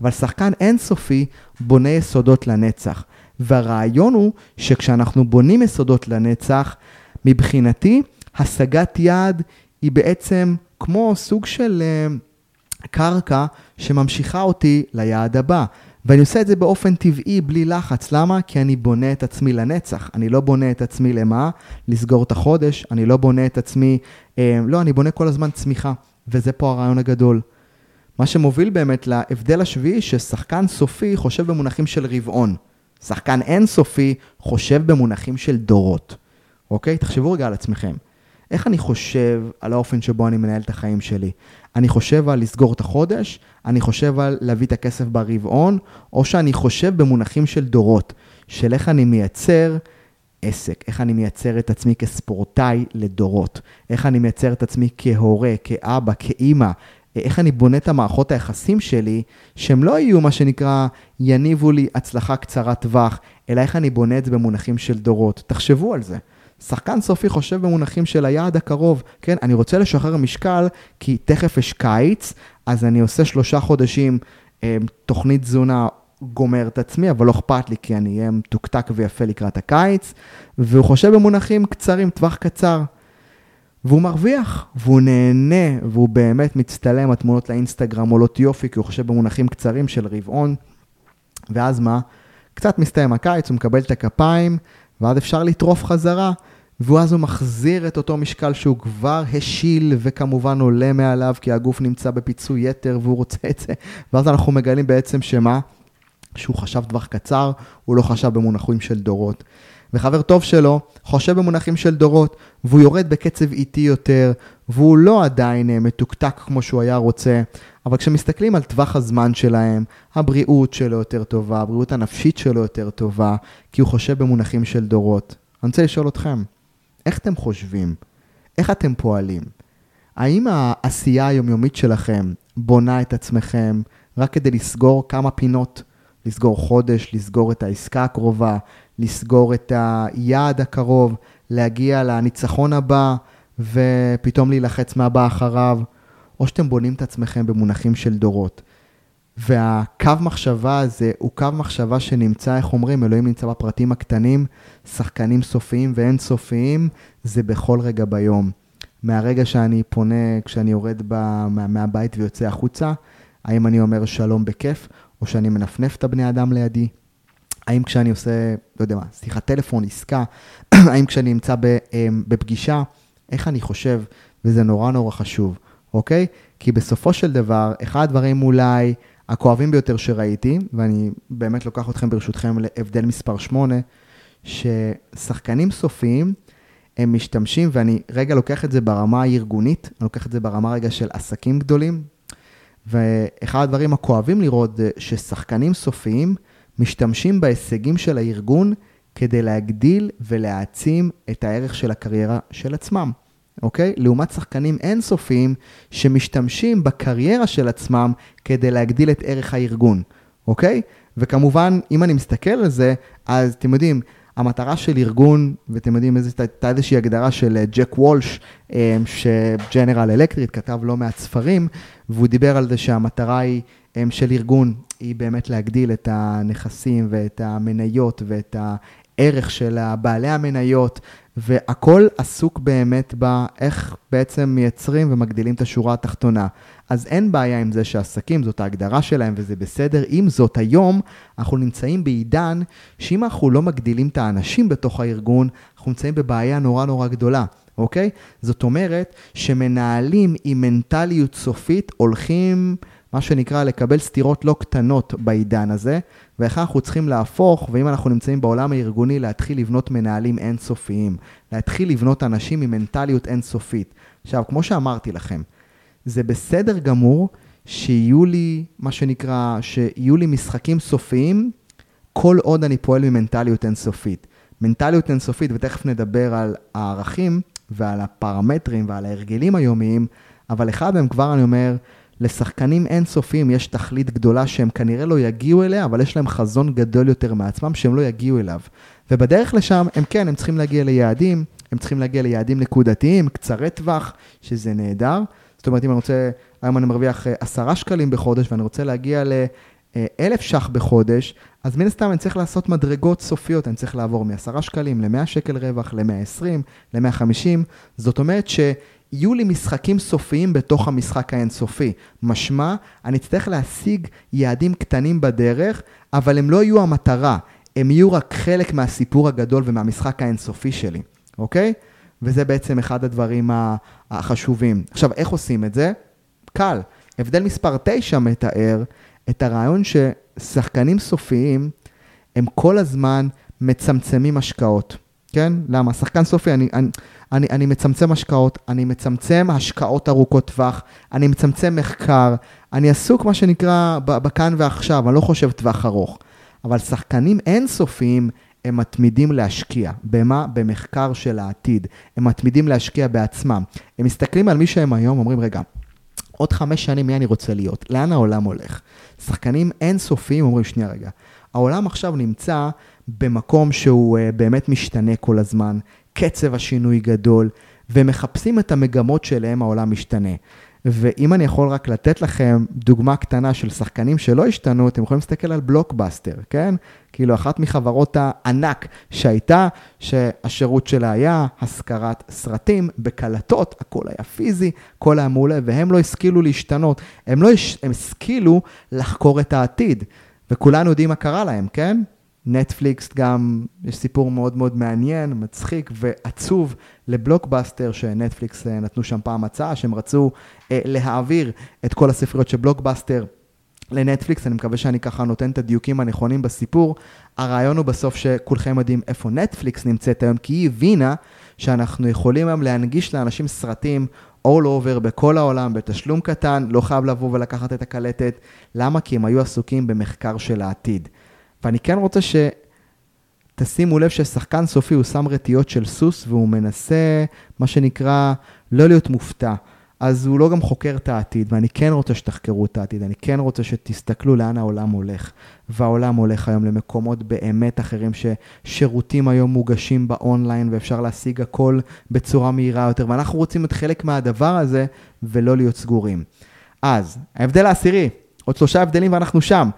Speaker 1: אבל שחקן אינסופי בונה יסודות לנצח. והרעיון הוא שכשאנחנו בונים יסודות לנצח, מבחינתי, השגת יעד היא בעצם כמו סוג של אה, קרקע שממשיכה אותי ליעד הבא. ואני עושה את זה באופן טבעי, בלי לחץ. למה? כי אני בונה את עצמי לנצח. אני לא בונה את עצמי למה? לסגור את החודש. אני לא בונה את עצמי... אה, לא, אני בונה כל הזמן צמיחה. וזה פה הרעיון הגדול. מה שמוביל באמת להבדל השביעי, ששחקן סופי חושב במונחים של רבעון. שחקן אינסופי חושב במונחים של דורות. אוקיי? תחשבו רגע על עצמכם. איך אני חושב על האופן שבו אני מנהל את החיים שלי? אני חושב על לסגור את החודש, אני חושב על להביא את הכסף ברבעון, או שאני חושב במונחים של דורות, של איך אני מייצר עסק, איך אני מייצר את עצמי כספורטאי לדורות, איך אני מייצר את עצמי כהורה, כאבא, כאימא, איך אני בונה את המערכות היחסים שלי, שהם לא יהיו מה שנקרא, יניבו לי הצלחה קצרת טווח, אלא איך אני בונה את זה במונחים של דורות. תחשבו על זה. שחקן סופי חושב במונחים של היעד הקרוב, כן? אני רוצה לשחרר משקל כי תכף יש קיץ, אז אני עושה שלושה חודשים אה, תוכנית תזונה, גומר את עצמי, אבל לא אכפת לי כי אני אהיה מתוקתק ויפה לקראת הקיץ, והוא חושב במונחים קצרים, טווח קצר. והוא מרוויח, והוא נהנה, והוא באמת מצטלם, התמונות לאינסטגרם עולות יופי, כי הוא חושב במונחים קצרים של רבעון. ואז מה? קצת מסתיים הקיץ, הוא מקבל את הכפיים, ואז אפשר לטרוף חזרה, ואז הוא מחזיר את אותו משקל שהוא כבר השיל, וכמובן עולה מעליו, כי הגוף נמצא בפיצוי יתר והוא רוצה את זה, ואז אנחנו מגלים בעצם שמה? שהוא חשב טווח קצר, הוא לא חשב במונחים של דורות. וחבר טוב שלו חושב במונחים של דורות, והוא יורד בקצב איטי יותר, והוא לא עדיין אה, מתוקתק כמו שהוא היה רוצה, אבל כשמסתכלים על טווח הזמן שלהם, הבריאות שלו יותר טובה, הבריאות הנפשית שלו יותר טובה, כי הוא חושב במונחים של דורות. אני רוצה לשאול אתכם, איך אתם חושבים? איך אתם פועלים? האם העשייה היומיומית שלכם בונה את עצמכם רק כדי לסגור כמה פינות? לסגור חודש, לסגור את העסקה הקרובה, לסגור את היעד הקרוב, להגיע לניצחון הבא ופתאום להילחץ מהבא אחריו, או שאתם בונים את עצמכם במונחים של דורות. והקו מחשבה הזה הוא קו מחשבה שנמצא, איך אומרים, אלוהים נמצא בפרטים הקטנים, שחקנים סופיים ואין סופיים, זה בכל רגע ביום. מהרגע שאני פונה, כשאני יורד ב, מה, מהבית ויוצא החוצה, האם אני אומר שלום בכיף, או שאני מנפנף את הבני אדם לידי, האם כשאני עושה, לא יודע מה, שיחת טלפון, עסקה, (clears throat) האם כשאני נמצא אמ, בפגישה, איך אני חושב, וזה נורא נורא חשוב, אוקיי? כי בסופו של דבר, אחד הדברים אולי הכואבים ביותר שראיתי, ואני באמת לוקח אתכם ברשותכם להבדל מספר 8, ששחקנים סופיים, הם משתמשים, ואני רגע לוקח את זה ברמה הארגונית, אני לוקח את זה ברמה רגע של עסקים גדולים, ואחד הדברים הכואבים לראות זה ששחקנים סופיים, משתמשים בהישגים של הארגון כדי להגדיל ולהעצים את הערך של הקריירה של עצמם, אוקיי? לעומת שחקנים אינסופיים שמשתמשים בקריירה של עצמם כדי להגדיל את ערך הארגון, אוקיי? וכמובן, אם אני מסתכל על זה, אז אתם יודעים, המטרה של ארגון, ואתם יודעים, הייתה איזושהי הגדרה של אה, ג'ק וולש, אה, שג'נרל אלקטריט כתב לא מעט ספרים, והוא דיבר על זה שהמטרה היא אה, של ארגון היא באמת להגדיל את הנכסים ואת המניות ואת הערך של בעלי המניות, והכל עסוק באמת באיך בעצם מייצרים ומגדילים את השורה התחתונה. אז אין בעיה עם זה שעסקים, זאת ההגדרה שלהם וזה בסדר. עם זאת, היום אנחנו נמצאים בעידן שאם אנחנו לא מגדילים את האנשים בתוך הארגון, אנחנו נמצאים בבעיה נורא נורא גדולה. אוקיי? זאת אומרת שמנהלים עם מנטליות סופית הולכים מה שנקרא לקבל סתירות לא קטנות בעידן הזה, ואיך אנחנו צריכים להפוך, ואם אנחנו נמצאים בעולם הארגוני, להתחיל לבנות מנהלים אינסופיים, להתחיל לבנות אנשים עם מנטליות אינסופית. עכשיו, כמו שאמרתי לכם, זה בסדר גמור שיהיו לי, מה שנקרא, שיהיו לי משחקים סופיים, כל עוד אני פועל ממנטליות אינסופית. מנטליות אינסופית, ותכף נדבר על הערכים ועל הפרמטרים ועל ההרגלים היומיים, אבל אחד מהם כבר אני אומר, לשחקנים אינסופיים יש תכלית גדולה שהם כנראה לא יגיעו אליה, אבל יש להם חזון גדול יותר מעצמם שהם לא יגיעו אליו. ובדרך לשם, הם כן, הם צריכים להגיע ליעדים, הם צריכים להגיע ליעדים נקודתיים, קצרי טווח, שזה נהדר. זאת אומרת, אם אני רוצה, היום אני מרוויח אה, עשרה שקלים בחודש ואני רוצה להגיע לאלף ש"ח בחודש, אז מן הסתם אני צריך לעשות מדרגות סופיות, אני צריך לעבור מ-10 שקלים ל-100 שקל רווח, ל-120, ל-150. זאת אומרת ש... יהיו לי משחקים סופיים בתוך המשחק האינסופי. משמע, אני אצטרך להשיג יעדים קטנים בדרך, אבל הם לא יהיו המטרה, הם יהיו רק חלק מהסיפור הגדול ומהמשחק האינסופי שלי, אוקיי? וזה בעצם אחד הדברים החשובים. עכשיו, איך עושים את זה? קל. הבדל מספר 9 מתאר את הרעיון ששחקנים סופיים הם כל הזמן מצמצמים השקעות, כן? למה? שחקן סופי, אני, אני, אני, אני מצמצם השקעות, אני מצמצם השקעות ארוכות טווח, אני מצמצם מחקר, אני עסוק מה שנקרא בכאן ועכשיו, אני לא חושב טווח ארוך. אבל שחקנים אינסופיים הם מתמידים להשקיע. במה? במחקר של העתיד. הם מתמידים להשקיע בעצמם. הם מסתכלים על מי שהם היום, אומרים, רגע, עוד חמש שנים מי אני רוצה להיות? לאן העולם הולך? שחקנים אינסופיים אומרים, שנייה רגע, העולם עכשיו נמצא במקום שהוא uh, באמת משתנה כל הזמן, קצב השינוי גדול, ומחפשים את המגמות שלהם העולם משתנה. ואם אני יכול רק לתת לכם דוגמה קטנה של שחקנים שלא השתנו, אתם יכולים להסתכל על בלוקבאסטר, כן? כאילו אחת מחברות הענק שהייתה, שהשירות שלה היה השכרת סרטים בקלטות, הכל היה פיזי, הכל היה מעולה, והם לא השכילו להשתנות, הם לא הם השכילו לחקור את העתיד, וכולנו יודעים מה קרה להם, כן? נטפליקס גם, יש סיפור מאוד מאוד מעניין, מצחיק ועצוב לבלוקבאסטר, שנטפליקס אה, נתנו שם פעם הצעה, שהם רצו אה, להעביר את כל הספריות של בלוקבאסטר לנטפליקס, אני מקווה שאני ככה נותן את הדיוקים הנכונים בסיפור. הרעיון הוא בסוף שכולכם יודעים איפה נטפליקס נמצאת היום, כי היא הבינה שאנחנו יכולים היום להנגיש לאנשים סרטים all over בכל העולם, בתשלום קטן, לא חייב לבוא ולקחת את הקלטת. למה? כי הם היו עסוקים במחקר של העתיד. ואני כן רוצה שתשימו לב ששחקן סופי הוא שם רטיות של סוס והוא מנסה, מה שנקרא, לא להיות מופתע. אז הוא לא גם חוקר את העתיד, ואני כן רוצה שתחקרו את העתיד, אני כן רוצה שתסתכלו לאן העולם הולך. והעולם הולך היום למקומות באמת אחרים, ששירותים היום מוגשים באונליין ואפשר להשיג הכל בצורה מהירה יותר, ואנחנו רוצים להיות חלק מהדבר הזה ולא להיות סגורים. אז, ההבדל העשירי, עוד שלושה הבדלים ואנחנו שם.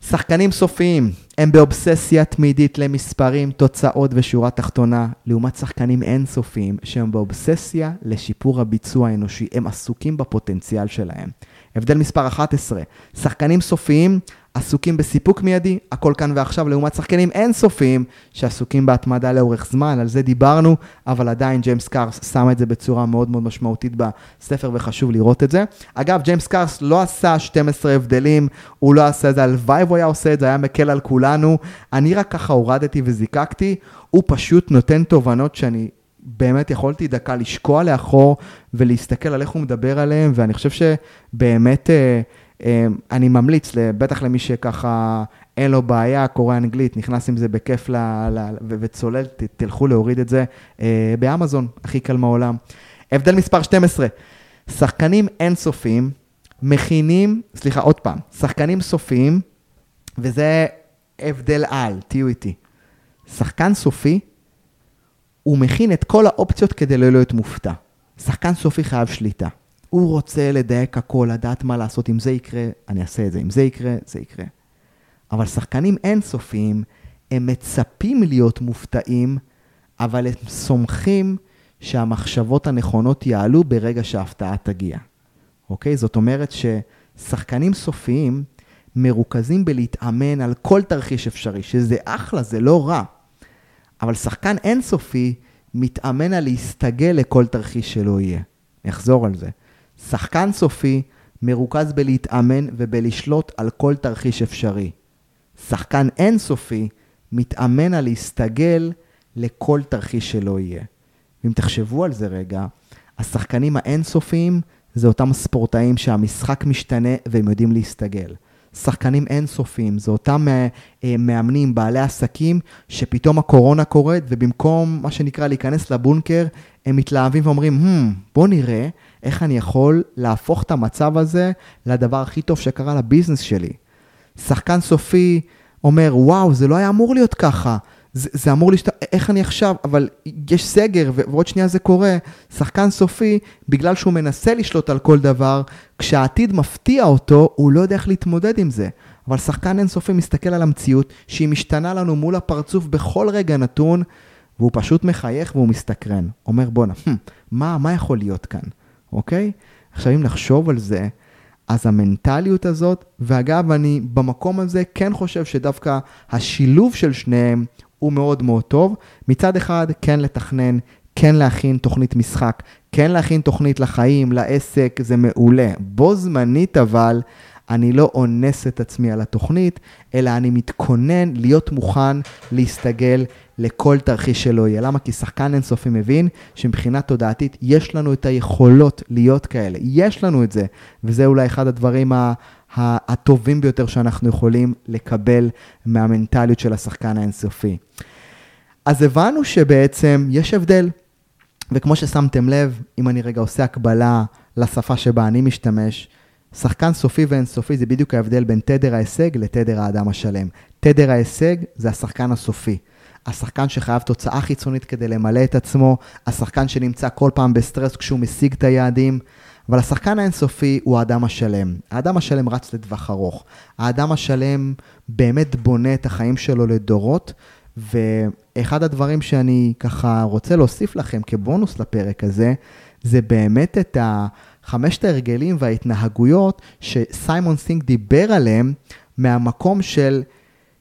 Speaker 1: שחקנים סופיים הם באובססיה תמידית למספרים, תוצאות ושורה תחתונה, לעומת שחקנים אינסופיים שהם באובססיה לשיפור הביצוע האנושי, הם עסוקים בפוטנציאל שלהם. הבדל מספר 11, שחקנים סופיים עסוקים בסיפוק מיידי, הכל כאן ועכשיו, לעומת שחקנים אינסופיים שעסוקים בהתמדה לאורך זמן, על זה דיברנו, אבל עדיין ג'יימס קארס שם את זה בצורה מאוד מאוד משמעותית בספר וחשוב לראות את זה. אגב, ג'יימס קארס לא עשה 12 הבדלים, הוא לא עשה את זה, הלוואי והוא היה עושה את זה, היה מקל על כולנו. אני רק ככה הורדתי וזיקקתי, הוא פשוט נותן תובנות שאני באמת יכולתי דקה לשקוע לאחור ולהסתכל על איך הוא מדבר עליהם, ואני חושב שבאמת... אה, אני ממליץ, בטח למי שככה אין לו בעיה, קורא אנגלית, נכנס עם זה בכיף ל, ל, וצולל, ת, תלכו להוריד את זה אה, באמזון, הכי קל מעולם. הבדל מספר 12, שחקנים אינסופיים מכינים, סליחה, עוד פעם, שחקנים סופיים, וזה הבדל על, תהיו איתי. שחקן סופי, הוא מכין את כל האופציות כדי לא להיות מופתע. שחקן סופי חייב שליטה. הוא רוצה לדייק הכל, לדעת מה לעשות, אם זה יקרה, אני אעשה את זה, אם זה יקרה, זה יקרה. אבל שחקנים אינסופיים, הם מצפים להיות מופתעים, אבל הם סומכים שהמחשבות הנכונות יעלו ברגע שההפתעה תגיע. אוקיי? זאת אומרת ששחקנים סופיים מרוכזים בלהתאמן על כל תרחיש אפשרי, שזה אחלה, זה לא רע. אבל שחקן אינסופי מתאמן על להסתגל לכל תרחיש שלא יהיה. אחזור על זה. שחקן סופי מרוכז בלהתאמן ובלשלוט על כל תרחיש אפשרי. שחקן אינסופי מתאמן על להסתגל לכל תרחיש שלא יהיה. ואם תחשבו על זה רגע, השחקנים האינסופיים זה אותם ספורטאים שהמשחק משתנה והם יודעים להסתגל. שחקנים אינסופיים, זה אותם אה, מאמנים, בעלי עסקים, שפתאום הקורונה קורית, ובמקום, מה שנקרא, להיכנס לבונקר, הם מתלהבים ואומרים, hmm, בוא נראה איך אני יכול להפוך את המצב הזה לדבר הכי טוב שקרה לביזנס שלי. שחקן סופי אומר, וואו, זה לא היה אמור להיות ככה. זה, זה אמור להשת... איך אני עכשיו, אבל יש סגר ועוד שנייה זה קורה. שחקן סופי, בגלל שהוא מנסה לשלוט על כל דבר, כשהעתיד מפתיע אותו, הוא לא יודע איך להתמודד עם זה. אבל שחקן אינסופי מסתכל על המציאות, שהיא משתנה לנו מול הפרצוף בכל רגע נתון, והוא פשוט מחייך והוא מסתקרן. אומר, בואנה, מה, מה יכול להיות כאן, אוקיי? עכשיו, אם נחשוב על זה, אז המנטליות הזאת, ואגב, אני במקום הזה כן חושב שדווקא השילוב של שניהם הוא מאוד מאוד טוב. מצד אחד, כן לתכנן, כן להכין תוכנית משחק, כן להכין תוכנית לחיים, לעסק, זה מעולה. בו זמנית אבל, אני לא אונס את עצמי על התוכנית, אלא אני מתכונן להיות מוכן להסתגל לכל תרחיש שלא יהיה. למה? כי שחקן אינסופי מבין שמבחינה תודעתית יש לנו את היכולות להיות כאלה. יש לנו את זה, וזה אולי אחד הדברים ה... הטובים ביותר שאנחנו יכולים לקבל מהמנטליות של השחקן האינסופי. אז הבנו שבעצם יש הבדל, וכמו ששמתם לב, אם אני רגע עושה הקבלה לשפה שבה אני משתמש, שחקן סופי ואינסופי זה בדיוק ההבדל בין תדר ההישג לתדר האדם השלם. תדר ההישג זה השחקן הסופי. השחקן שחייב תוצאה חיצונית כדי למלא את עצמו, השחקן שנמצא כל פעם בסטרס כשהוא משיג את היעדים, אבל השחקן האינסופי הוא האדם השלם. האדם השלם רץ לטווח ארוך. האדם השלם באמת בונה את החיים שלו לדורות, ואחד הדברים שאני ככה רוצה להוסיף לכם כבונוס לפרק הזה, זה באמת את החמשת ההרגלים וההתנהגויות שסיימון סינק דיבר עליהם מהמקום של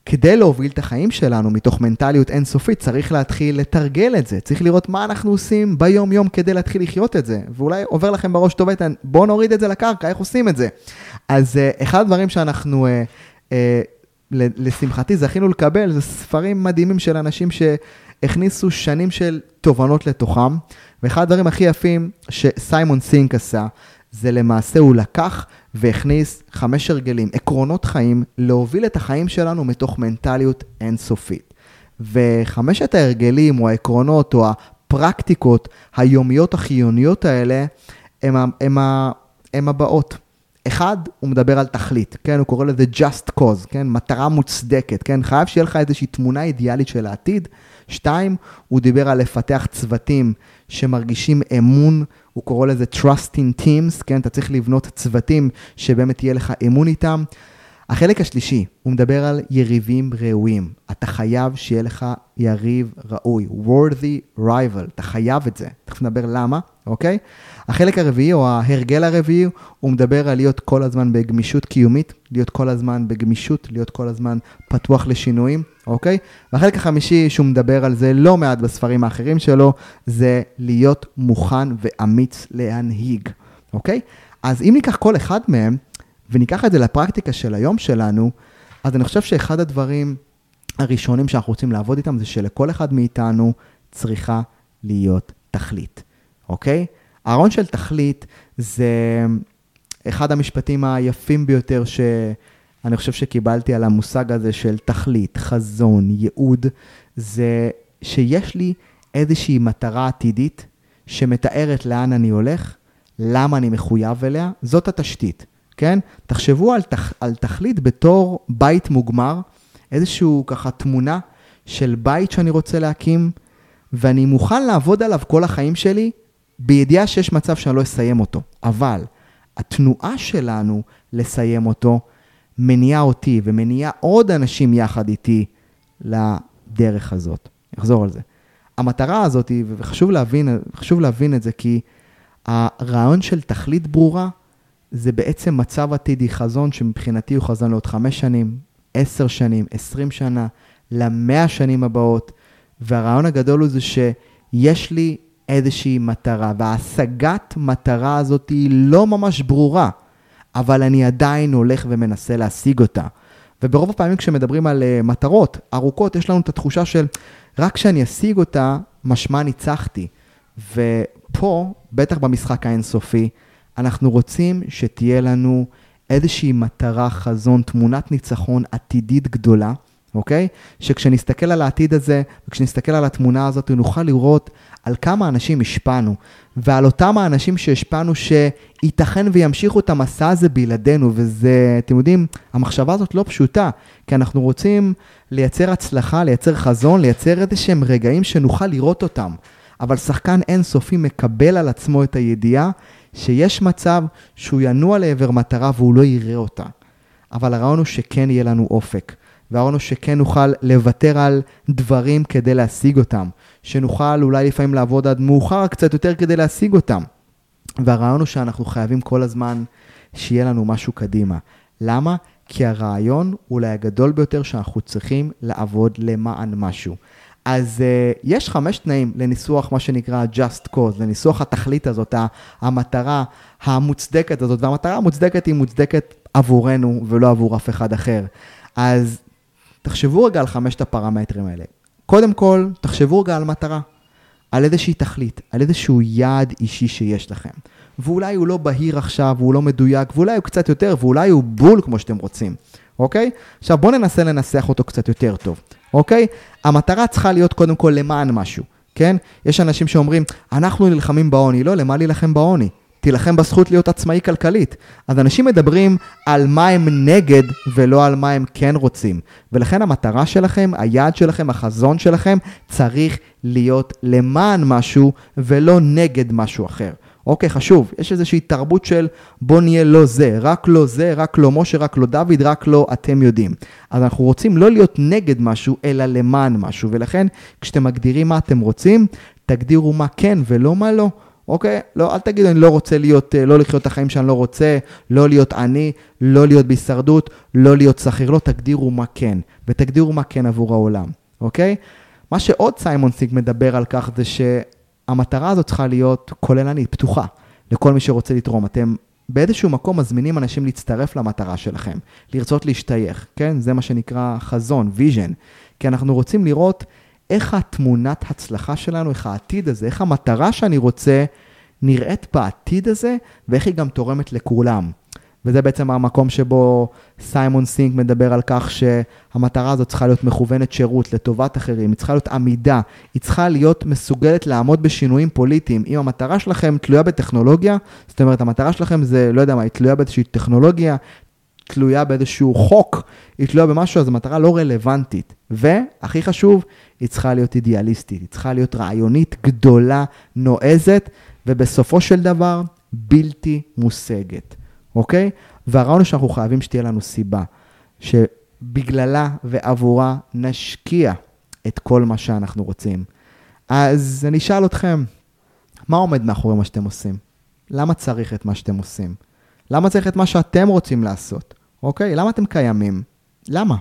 Speaker 1: כדי להוביל את החיים שלנו מתוך מנטליות אינסופית, צריך להתחיל לתרגל את זה. צריך לראות מה אנחנו עושים ביום-יום כדי להתחיל לחיות את זה. ואולי עובר לכם בראש טוב איתן, בואו נוריד את זה לקרקע, איך עושים את זה? אז uh, אחד הדברים שאנחנו, uh, uh, לשמחתי, זכינו לקבל, זה ספרים מדהימים של אנשים שהכניסו שנים של תובנות לתוכם. ואחד הדברים הכי יפים שסיימון סינק עשה, זה למעשה הוא לקח והכניס חמש הרגלים, עקרונות חיים, להוביל את החיים שלנו מתוך מנטליות אינסופית. וחמשת ההרגלים או העקרונות או הפרקטיקות היומיות החיוניות האלה, הם, הם, הם הבאות. אחד, הוא מדבר על תכלית, כן? הוא קורא לזה just cause, כן? מטרה מוצדקת, כן? חייב שיהיה לך איזושהי תמונה אידיאלית של העתיד. שתיים, הוא דיבר על לפתח צוותים שמרגישים אמון, הוא קורא לזה trust in teams, כן? אתה צריך לבנות צוותים שבאמת יהיה לך אמון איתם. החלק השלישי, הוא מדבר על יריבים ראויים. אתה חייב שיהיה לך יריב ראוי, worthy rival, אתה חייב את זה. תכף נדבר למה, אוקיי? החלק הרביעי, או ההרגל הרביעי, הוא מדבר על להיות כל הזמן בגמישות קיומית, להיות כל הזמן בגמישות, להיות כל הזמן פתוח לשינויים, אוקיי? והחלק החמישי, שהוא מדבר על זה לא מעט בספרים האחרים שלו, זה להיות מוכן ואמיץ להנהיג, אוקיי? אז אם ניקח כל אחד מהם, וניקח את זה לפרקטיקה של היום שלנו, אז אני חושב שאחד הדברים הראשונים שאנחנו רוצים לעבוד איתם זה שלכל אחד מאיתנו צריכה להיות תכלית, אוקיי? הארון של תכלית זה אחד המשפטים היפים ביותר שאני חושב שקיבלתי על המושג הזה של תכלית, חזון, ייעוד, זה שיש לי איזושהי מטרה עתידית שמתארת לאן אני הולך, למה אני מחויב אליה, זאת התשתית. כן? תחשבו על, תח, על תכלית בתור בית מוגמר, איזשהו ככה תמונה של בית שאני רוצה להקים, ואני מוכן לעבוד עליו כל החיים שלי, בידיעה שיש מצב שאני לא אסיים אותו. אבל התנועה שלנו לסיים אותו, מניעה אותי ומניעה עוד אנשים יחד איתי לדרך הזאת. אחזור על זה. המטרה הזאת, וחשוב להבין, להבין את זה, כי הרעיון של תכלית ברורה, זה בעצם מצב עתידי, חזון שמבחינתי הוא חזון לעוד חמש שנים, עשר שנים, עשרים שנה, למאה שנים הבאות. והרעיון הגדול הוא זה שיש לי איזושהי מטרה, וההשגת מטרה הזאת היא לא ממש ברורה, אבל אני עדיין הולך ומנסה להשיג אותה. וברוב הפעמים כשמדברים על uh, מטרות ארוכות, יש לנו את התחושה של רק כשאני אשיג אותה, משמע ניצחתי. ופה, בטח במשחק האינסופי, אנחנו רוצים שתהיה לנו איזושהי מטרה, חזון, תמונת ניצחון עתידית גדולה, אוקיי? שכשנסתכל על העתיד הזה, וכשנסתכל על התמונה הזאת, נוכל לראות על כמה אנשים השפענו, ועל אותם האנשים שהשפענו, שייתכן וימשיכו את המסע הזה בלעדינו, וזה, אתם יודעים, המחשבה הזאת לא פשוטה, כי אנחנו רוצים לייצר הצלחה, לייצר חזון, לייצר איזה שהם רגעים שנוכל לראות אותם. אבל שחקן אינסופי מקבל על עצמו את הידיעה שיש מצב שהוא ינוע לעבר מטרה והוא לא יראה אותה. אבל הרעיון הוא שכן יהיה לנו אופק. והרעיון הוא שכן נוכל לוותר על דברים כדי להשיג אותם, שנוכל אולי לפעמים לעבוד עד מאוחר קצת יותר כדי להשיג אותם. והרעיון הוא שאנחנו חייבים כל הזמן שיהיה לנו משהו קדימה. למה? כי הרעיון אולי הגדול ביותר שאנחנו צריכים לעבוד למען משהו. אז uh, יש חמש תנאים לניסוח מה שנקרא just cause, לניסוח התכלית הזאת, המטרה המוצדקת הזאת, והמטרה המוצדקת היא מוצדקת עבורנו ולא עבור אף אחד אחר. אז תחשבו רגע על חמשת הפרמטרים האלה. קודם כל, תחשבו רגע על מטרה, על איזושהי תכלית, על איזשהו יעד אישי שיש לכם. ואולי הוא לא בהיר עכשיו, והוא לא מדויק, ואולי הוא קצת יותר, ואולי הוא בול כמו שאתם רוצים, אוקיי? עכשיו בואו ננסה לנסח אותו קצת יותר טוב, אוקיי? המטרה צריכה להיות קודם כל למען משהו, כן? יש אנשים שאומרים, אנחנו נלחמים בעוני, לא, למה להילחם בעוני? תילחם בזכות להיות עצמאי כלכלית. אז אנשים מדברים על מה הם נגד ולא על מה הם כן רוצים. ולכן המטרה שלכם, היעד שלכם, החזון שלכם, צריך להיות למען משהו ולא נגד משהו אחר. אוקיי, חשוב, יש איזושהי תרבות של בוא נהיה לא זה, רק לא זה, רק לא משה, רק לא דוד, רק לא אתם יודעים. אז אנחנו רוצים לא להיות נגד משהו, אלא למען משהו, ולכן כשאתם מגדירים מה אתם רוצים, תגדירו מה כן ולא מה לא. אוקיי? לא, אל תגידו, אני לא רוצה להיות, אה, לא לחיות את החיים שאני לא רוצה, לא להיות עני, לא להיות בהישרדות, לא להיות שכיר, לא, תגדירו מה כן, ותגדירו מה כן עבור העולם, אוקיי? מה שעוד סיימון סינק מדבר על כך זה שהמטרה הזאת צריכה להיות כוללנית, פתוחה, לכל מי שרוצה לתרום. אתם באיזשהו מקום מזמינים אנשים להצטרף למטרה שלכם, לרצות להשתייך, כן? זה מה שנקרא חזון, vision. כי אנחנו רוצים לראות איך התמונת הצלחה שלנו, איך העתיד הזה, איך המטרה שאני רוצה נראית בעתיד הזה, ואיך היא גם תורמת לכולם. וזה בעצם המקום שבו סיימון סינק מדבר על כך שהמטרה הזאת צריכה להיות מכוונת שירות לטובת אחרים, היא צריכה להיות עמידה, היא צריכה להיות מסוגלת לעמוד בשינויים פוליטיים. אם המטרה שלכם תלויה בטכנולוגיה, זאת אומרת, המטרה שלכם זה, לא יודע מה, היא תלויה באיזושהי טכנולוגיה, תלויה באיזשהו חוק, היא תלויה במשהו, אז המטרה לא רלוונטית. והכי חשוב, היא צריכה להיות אידיאליסטית, היא צריכה להיות רעיונית גדולה, נועזת, ובסופו של דבר, בלתי מושגת, אוקיי? והרעיון הוא שאנחנו חייבים שתהיה לנו סיבה, שבגללה ועבורה נשקיע את כל מה שאנחנו רוצים. אז אני אשאל אתכם, מה עומד מאחורי מה שאתם עושים? למה צריך את מה שאתם עושים? למה צריך את מה שאתם רוצים לעשות? אוקיי? למה אתם קיימים? למה?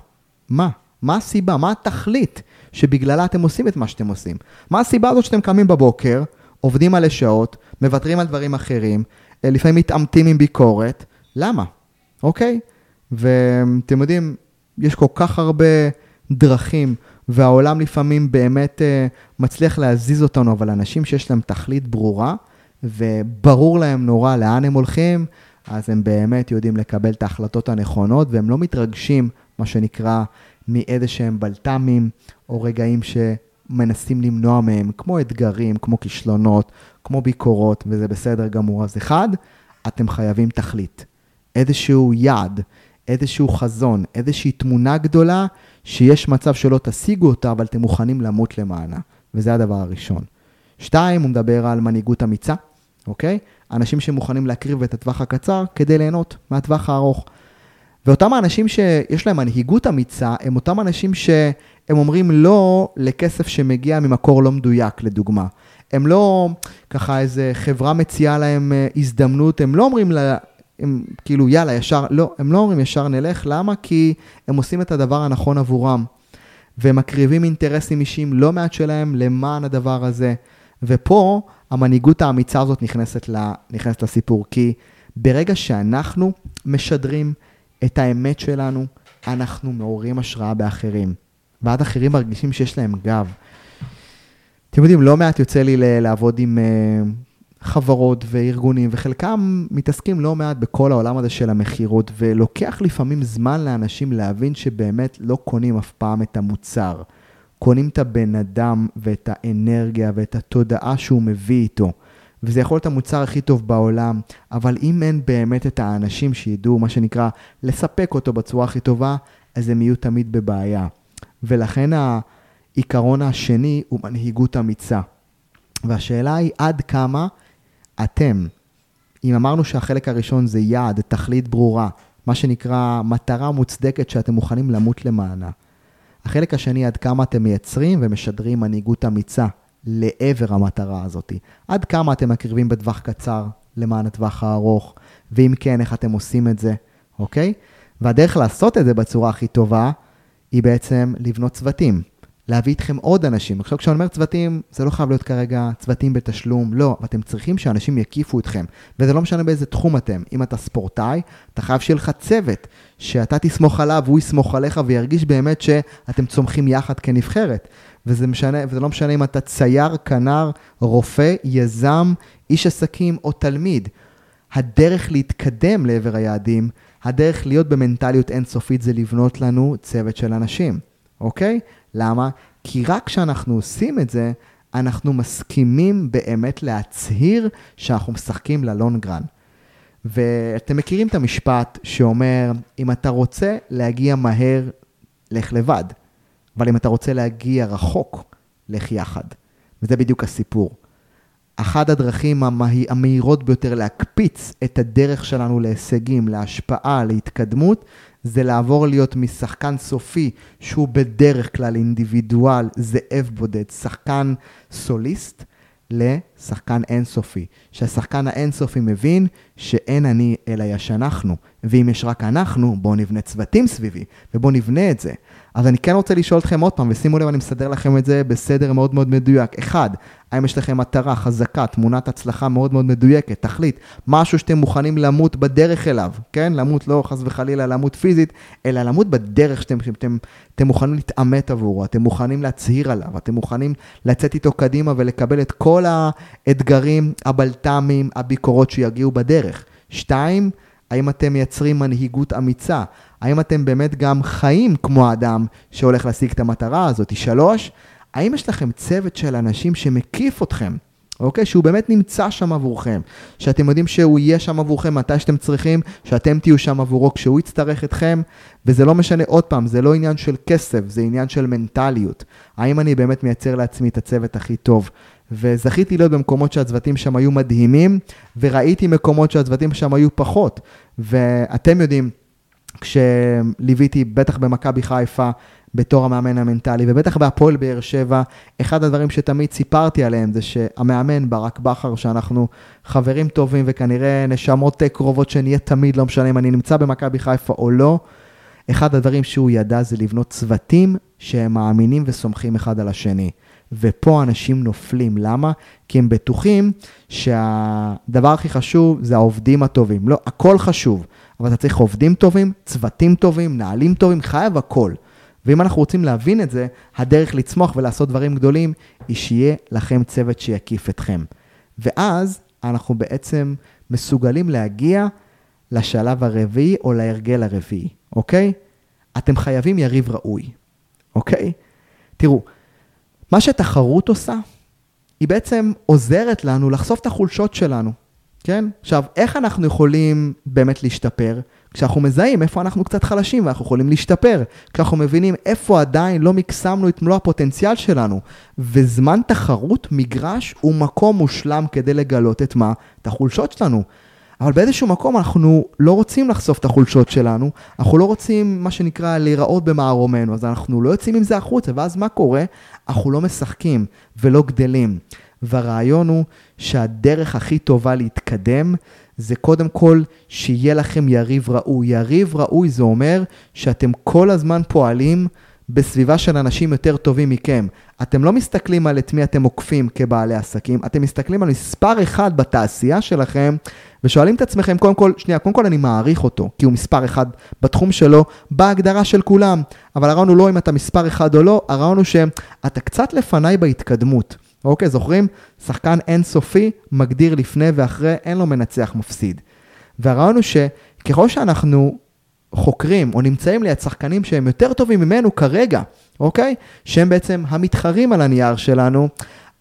Speaker 1: מה? מה הסיבה? מה התכלית שבגללה אתם עושים את מה שאתם עושים? מה הסיבה הזאת שאתם קמים בבוקר, עובדים מלא שעות, מוותרים על דברים אחרים, אה, לפעמים מתעמתים עם ביקורת? למה? אוקיי? ואתם יודעים, יש כל כך הרבה דרכים, והעולם לפעמים באמת uh, מצליח להזיז אותנו, אבל אנשים שיש להם תכלית ברורה, וברור להם נורא לאן הם הולכים, אז הם באמת יודעים לקבל את ההחלטות הנכונות, והם לא מתרגשים, מה שנקרא, מאיזה שהם בלת"מים, או רגעים שמנסים למנוע מהם, כמו אתגרים, כמו כישלונות, כמו ביקורות, וזה בסדר גמור. אז אחד, אתם חייבים תכלית. איזשהו יעד, איזשהו חזון, איזושהי תמונה גדולה, שיש מצב שלא תשיגו אותה, אבל אתם מוכנים למות למענה. וזה הדבר הראשון. שתיים, הוא מדבר על מנהיגות אמיצה, אוקיי? אנשים שמוכנים להקריב את הטווח הקצר כדי ליהנות מהטווח הארוך. ואותם האנשים שיש להם מנהיגות אמיצה, הם אותם אנשים שהם אומרים לא לכסף שמגיע ממקור לא מדויק, לדוגמה. הם לא, ככה איזה חברה מציעה להם אה, הזדמנות, הם לא אומרים לה, הם כאילו יאללה ישר, לא, הם לא אומרים ישר נלך, למה? כי הם עושים את הדבר הנכון עבורם. והם מקריבים אינטרסים אישיים לא מעט שלהם למען הדבר הזה. ופה המנהיגות האמיצה הזאת נכנסת, ל, נכנסת לסיפור, כי ברגע שאנחנו משדרים את האמת שלנו, אנחנו מעוררים השראה באחרים. ואז אחרים מרגישים שיש להם גב. אתם יודעים, לא מעט יוצא לי לעבוד עם uh, חברות וארגונים, וחלקם מתעסקים לא מעט בכל העולם הזה של המכירות, ולוקח לפעמים זמן לאנשים להבין שבאמת לא קונים אף פעם את המוצר. קונים את הבן אדם ואת האנרגיה ואת התודעה שהוא מביא איתו. וזה יכול להיות המוצר הכי טוב בעולם, אבל אם אין באמת את האנשים שידעו, מה שנקרא, לספק אותו בצורה הכי טובה, אז הם יהיו תמיד בבעיה. ולכן העיקרון השני הוא מנהיגות אמיצה. והשאלה היא עד כמה אתם, אם אמרנו שהחלק הראשון זה יעד, תכלית ברורה, מה שנקרא מטרה מוצדקת שאתם מוכנים למות למענה. החלק השני, עד כמה אתם מייצרים ומשדרים מנהיגות אמיצה לעבר המטרה הזאת. עד כמה אתם מקריבים בטווח קצר למען הטווח הארוך, ואם כן, איך אתם עושים את זה, אוקיי? והדרך לעשות את זה בצורה הכי טובה, היא בעצם לבנות צוותים. להביא איתכם עוד אנשים. עכשיו, כשאני אומר צוותים, זה לא חייב להיות כרגע צוותים בתשלום, לא, אתם צריכים שאנשים יקיפו אתכם. וזה לא משנה באיזה תחום אתם. אם אתה ספורטאי, אתה חייב שיהיה לך צוות, שאתה תסמוך עליו, הוא יסמוך עליך, וירגיש באמת שאתם צומחים יחד כנבחרת. וזה, משנה, וזה לא משנה אם אתה צייר, כנר, רופא, יזם, איש עסקים או תלמיד. הדרך להתקדם לעבר היעדים, הדרך להיות במנטליות אינסופית זה לבנות לנו צוות של אנשים, אוקיי? למה? כי רק כשאנחנו עושים את זה, אנחנו מסכימים באמת להצהיר שאנחנו משחקים ללונגרן. ואתם מכירים את המשפט שאומר, אם אתה רוצה להגיע מהר, לך לבד. אבל אם אתה רוצה להגיע רחוק, לך יחד. וזה בדיוק הסיפור. אחת הדרכים המהירות ביותר להקפיץ את הדרך שלנו להישגים, להשפעה, להתקדמות, זה לעבור להיות משחקן סופי, שהוא בדרך כלל אינדיבידואל, זאב בודד, שחקן סוליסט, לשחקן אינסופי. שהשחקן האינסופי מבין שאין אני אלא יש אנחנו, ואם יש רק אנחנו, בואו נבנה צוותים סביבי, ובואו נבנה את זה. אז אני כן רוצה לשאול אתכם עוד פעם, ושימו לב, אני מסדר לכם את זה בסדר מאוד מאוד מדויק. אחד, האם יש לכם מטרה חזקה, תמונת הצלחה מאוד מאוד מדויקת, תחליט, משהו שאתם מוכנים למות בדרך אליו, כן? למות לא חס וחלילה למות פיזית, אלא למות בדרך שאתם, שאתם אתם מוכנים להתעמת עבורו, אתם מוכנים להצהיר עליו, אתם מוכנים לצאת איתו קדימה ולקבל את כל האתגרים, הבלת"מים, הביקורות שיגיעו בדרך. שתיים, האם אתם מייצרים מנהיגות אמיצה? האם אתם באמת גם חיים כמו האדם שהולך להשיג את המטרה הזאת? שלוש, האם יש לכם צוות של אנשים שמקיף אתכם? אוקיי? שהוא באמת נמצא שם עבורכם, שאתם יודעים שהוא יהיה שם עבורכם מתי שאתם צריכים, שאתם תהיו שם עבורו כשהוא יצטרך אתכם, וזה לא משנה עוד פעם, זה לא עניין של כסף, זה עניין של מנטליות. האם אני באמת מייצר לעצמי את הצוות הכי טוב? וזכיתי להיות במקומות שהצוותים שם היו מדהימים, וראיתי מקומות שהצוותים שם היו פחות. ואתם יודעים, כשליוויתי, בטח במכבי חיפה, בתור המאמן המנטלי, ובטח בהפועל באר שבע, אחד הדברים שתמיד סיפרתי עליהם זה שהמאמן ברק בכר, שאנחנו חברים טובים וכנראה נשמות קרובות שנהיה תמיד, לא משנה אם אני נמצא במכבי חיפה או לא, אחד הדברים שהוא ידע זה לבנות צוותים שהם מאמינים וסומכים אחד על השני. ופה אנשים נופלים. למה? כי הם בטוחים שהדבר הכי חשוב זה העובדים הטובים. לא, הכל חשוב, אבל אתה צריך עובדים טובים, צוותים טובים, נהלים טובים, חייב הכל. ואם אנחנו רוצים להבין את זה, הדרך לצמוח ולעשות דברים גדולים, היא שיהיה לכם צוות שיקיף אתכם. ואז אנחנו בעצם מסוגלים להגיע לשלב הרביעי או להרגל הרביעי, אוקיי? אתם חייבים יריב ראוי, אוקיי? תראו, מה שתחרות עושה, היא בעצם עוזרת לנו לחשוף את החולשות שלנו, כן? עכשיו, איך אנחנו יכולים באמת להשתפר? כשאנחנו מזהים איפה אנחנו קצת חלשים ואנחנו יכולים להשתפר, כשאנחנו מבינים איפה עדיין לא מקסמנו את מלוא הפוטנציאל שלנו. וזמן תחרות, מגרש, הוא מקום מושלם כדי לגלות את מה? את החולשות שלנו. אבל באיזשהו מקום אנחנו לא רוצים לחשוף את החולשות שלנו, אנחנו לא רוצים, מה שנקרא, להיראות במערומנו, אז אנחנו לא יוצאים עם זה החוצה, ואז מה קורה? אנחנו לא משחקים ולא גדלים. והרעיון הוא שהדרך הכי טובה להתקדם זה קודם כל שיהיה לכם יריב ראוי. יריב ראוי זה אומר שאתם כל הזמן פועלים בסביבה של אנשים יותר טובים מכם. אתם לא מסתכלים על את מי אתם עוקפים כבעלי עסקים, אתם מסתכלים על מספר אחד בתעשייה שלכם ושואלים את עצמכם, קודם כל, שנייה, קודם כל אני מעריך אותו, כי הוא מספר אחד בתחום שלו, בהגדרה של כולם. אבל הרעיון הוא לא אם אתה מספר אחד או לא, הרעיון הוא שאתה קצת לפניי בהתקדמות. אוקיי, זוכרים? שחקן אינסופי מגדיר לפני ואחרי, אין לו מנצח מפסיד. והרעיון הוא שככל שאנחנו חוקרים או נמצאים ליד שחקנים שהם יותר טובים ממנו כרגע, אוקיי? שהם בעצם המתחרים על הנייר שלנו,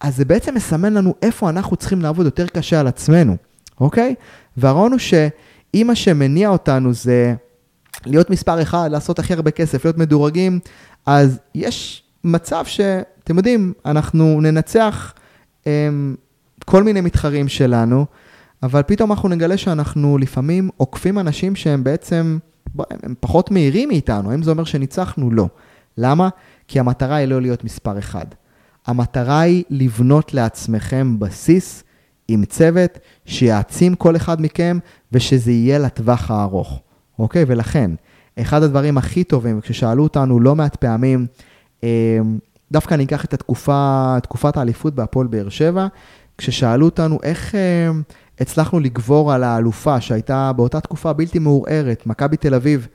Speaker 1: אז זה בעצם מסמן לנו איפה אנחנו צריכים לעבוד יותר קשה על עצמנו, אוקיי? והרעיון הוא שאם מה שמניע אותנו זה להיות מספר אחד, לעשות הכי הרבה כסף, להיות מדורגים, אז יש מצב שאתם יודעים, אנחנו ננצח um, כל מיני מתחרים שלנו, אבל פתאום אנחנו נגלה שאנחנו לפעמים עוקפים אנשים שהם בעצם הם פחות מהירים מאיתנו, האם זה אומר שניצחנו? לא. למה? כי המטרה היא לא להיות מספר אחד. המטרה היא לבנות לעצמכם בסיס עם צוות שיעצים כל אחד מכם ושזה יהיה לטווח הארוך, אוקיי? ולכן, אחד הדברים הכי טובים, כששאלו אותנו לא מעט פעמים, אמ, דווקא אני אקח את התקופה, תקופת האליפות בהפועל באר שבע, כששאלו אותנו איך אמ, הצלחנו לגבור על האלופה שהייתה באותה תקופה בלתי מעורערת, מכבי תל אביב,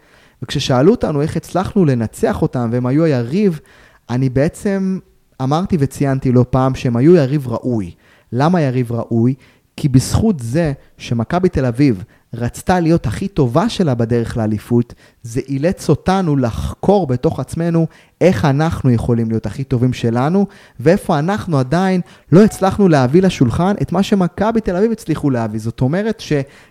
Speaker 1: וכששאלו אותנו איך הצלחנו לנצח אותם והם היו היריב, אני בעצם אמרתי וציינתי לא פעם שהם היו יריב ראוי. למה יריב ראוי? כי בזכות זה שמכבי תל אביב רצתה להיות הכי טובה שלה בדרך לאליפות, זה אילץ אותנו לחקור בתוך עצמנו איך אנחנו יכולים להיות הכי טובים שלנו, ואיפה אנחנו עדיין לא הצלחנו להביא לשולחן את מה שמכבי תל אביב הצליחו להביא. זאת אומרת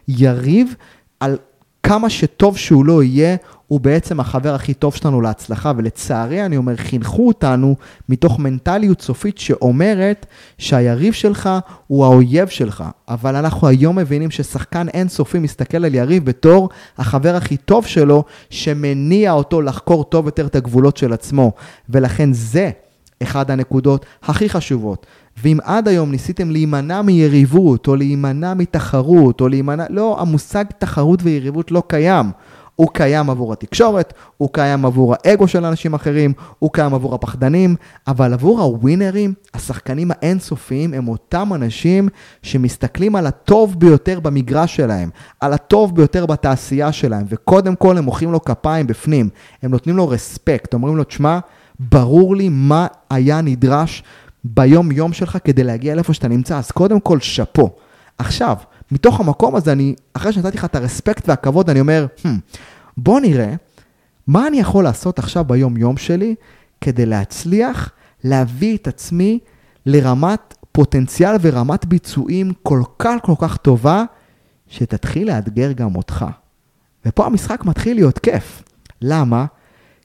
Speaker 1: שיריב על כמה שטוב שהוא לא יהיה, הוא בעצם החבר הכי טוב שלנו להצלחה, ולצערי, אני אומר, חינכו אותנו מתוך מנטליות סופית שאומרת שהיריב שלך הוא האויב שלך. אבל אנחנו היום מבינים ששחקן אינסופי מסתכל על יריב בתור החבר הכי טוב שלו, שמניע אותו לחקור טוב יותר את הגבולות של עצמו. ולכן זה אחד הנקודות הכי חשובות. ואם עד היום ניסיתם להימנע מיריבות, או להימנע מתחרות, או להימנע... לא, המושג תחרות ויריבות לא קיים. הוא קיים עבור התקשורת, הוא קיים עבור האגו של אנשים אחרים, הוא קיים עבור הפחדנים, אבל עבור הווינרים, השחקנים האינסופיים הם אותם אנשים שמסתכלים על הטוב ביותר במגרש שלהם, על הטוב ביותר בתעשייה שלהם, וקודם כל הם מוחאים לו כפיים בפנים, הם נותנים לו רספקט, אומרים לו, תשמע, ברור לי מה היה נדרש ביום-יום שלך כדי להגיע לאיפה שאתה נמצא, אז קודם כל שאפו. עכשיו, מתוך המקום הזה, אני, אחרי שנתתי לך את הרספקט והכבוד, אני אומר, hmm, בוא נראה מה אני יכול לעשות עכשיו ביום-יום שלי כדי להצליח להביא את עצמי לרמת פוטנציאל ורמת ביצועים כל כך כל כך טובה, שתתחיל לאתגר גם אותך. ופה המשחק מתחיל להיות כיף. למה?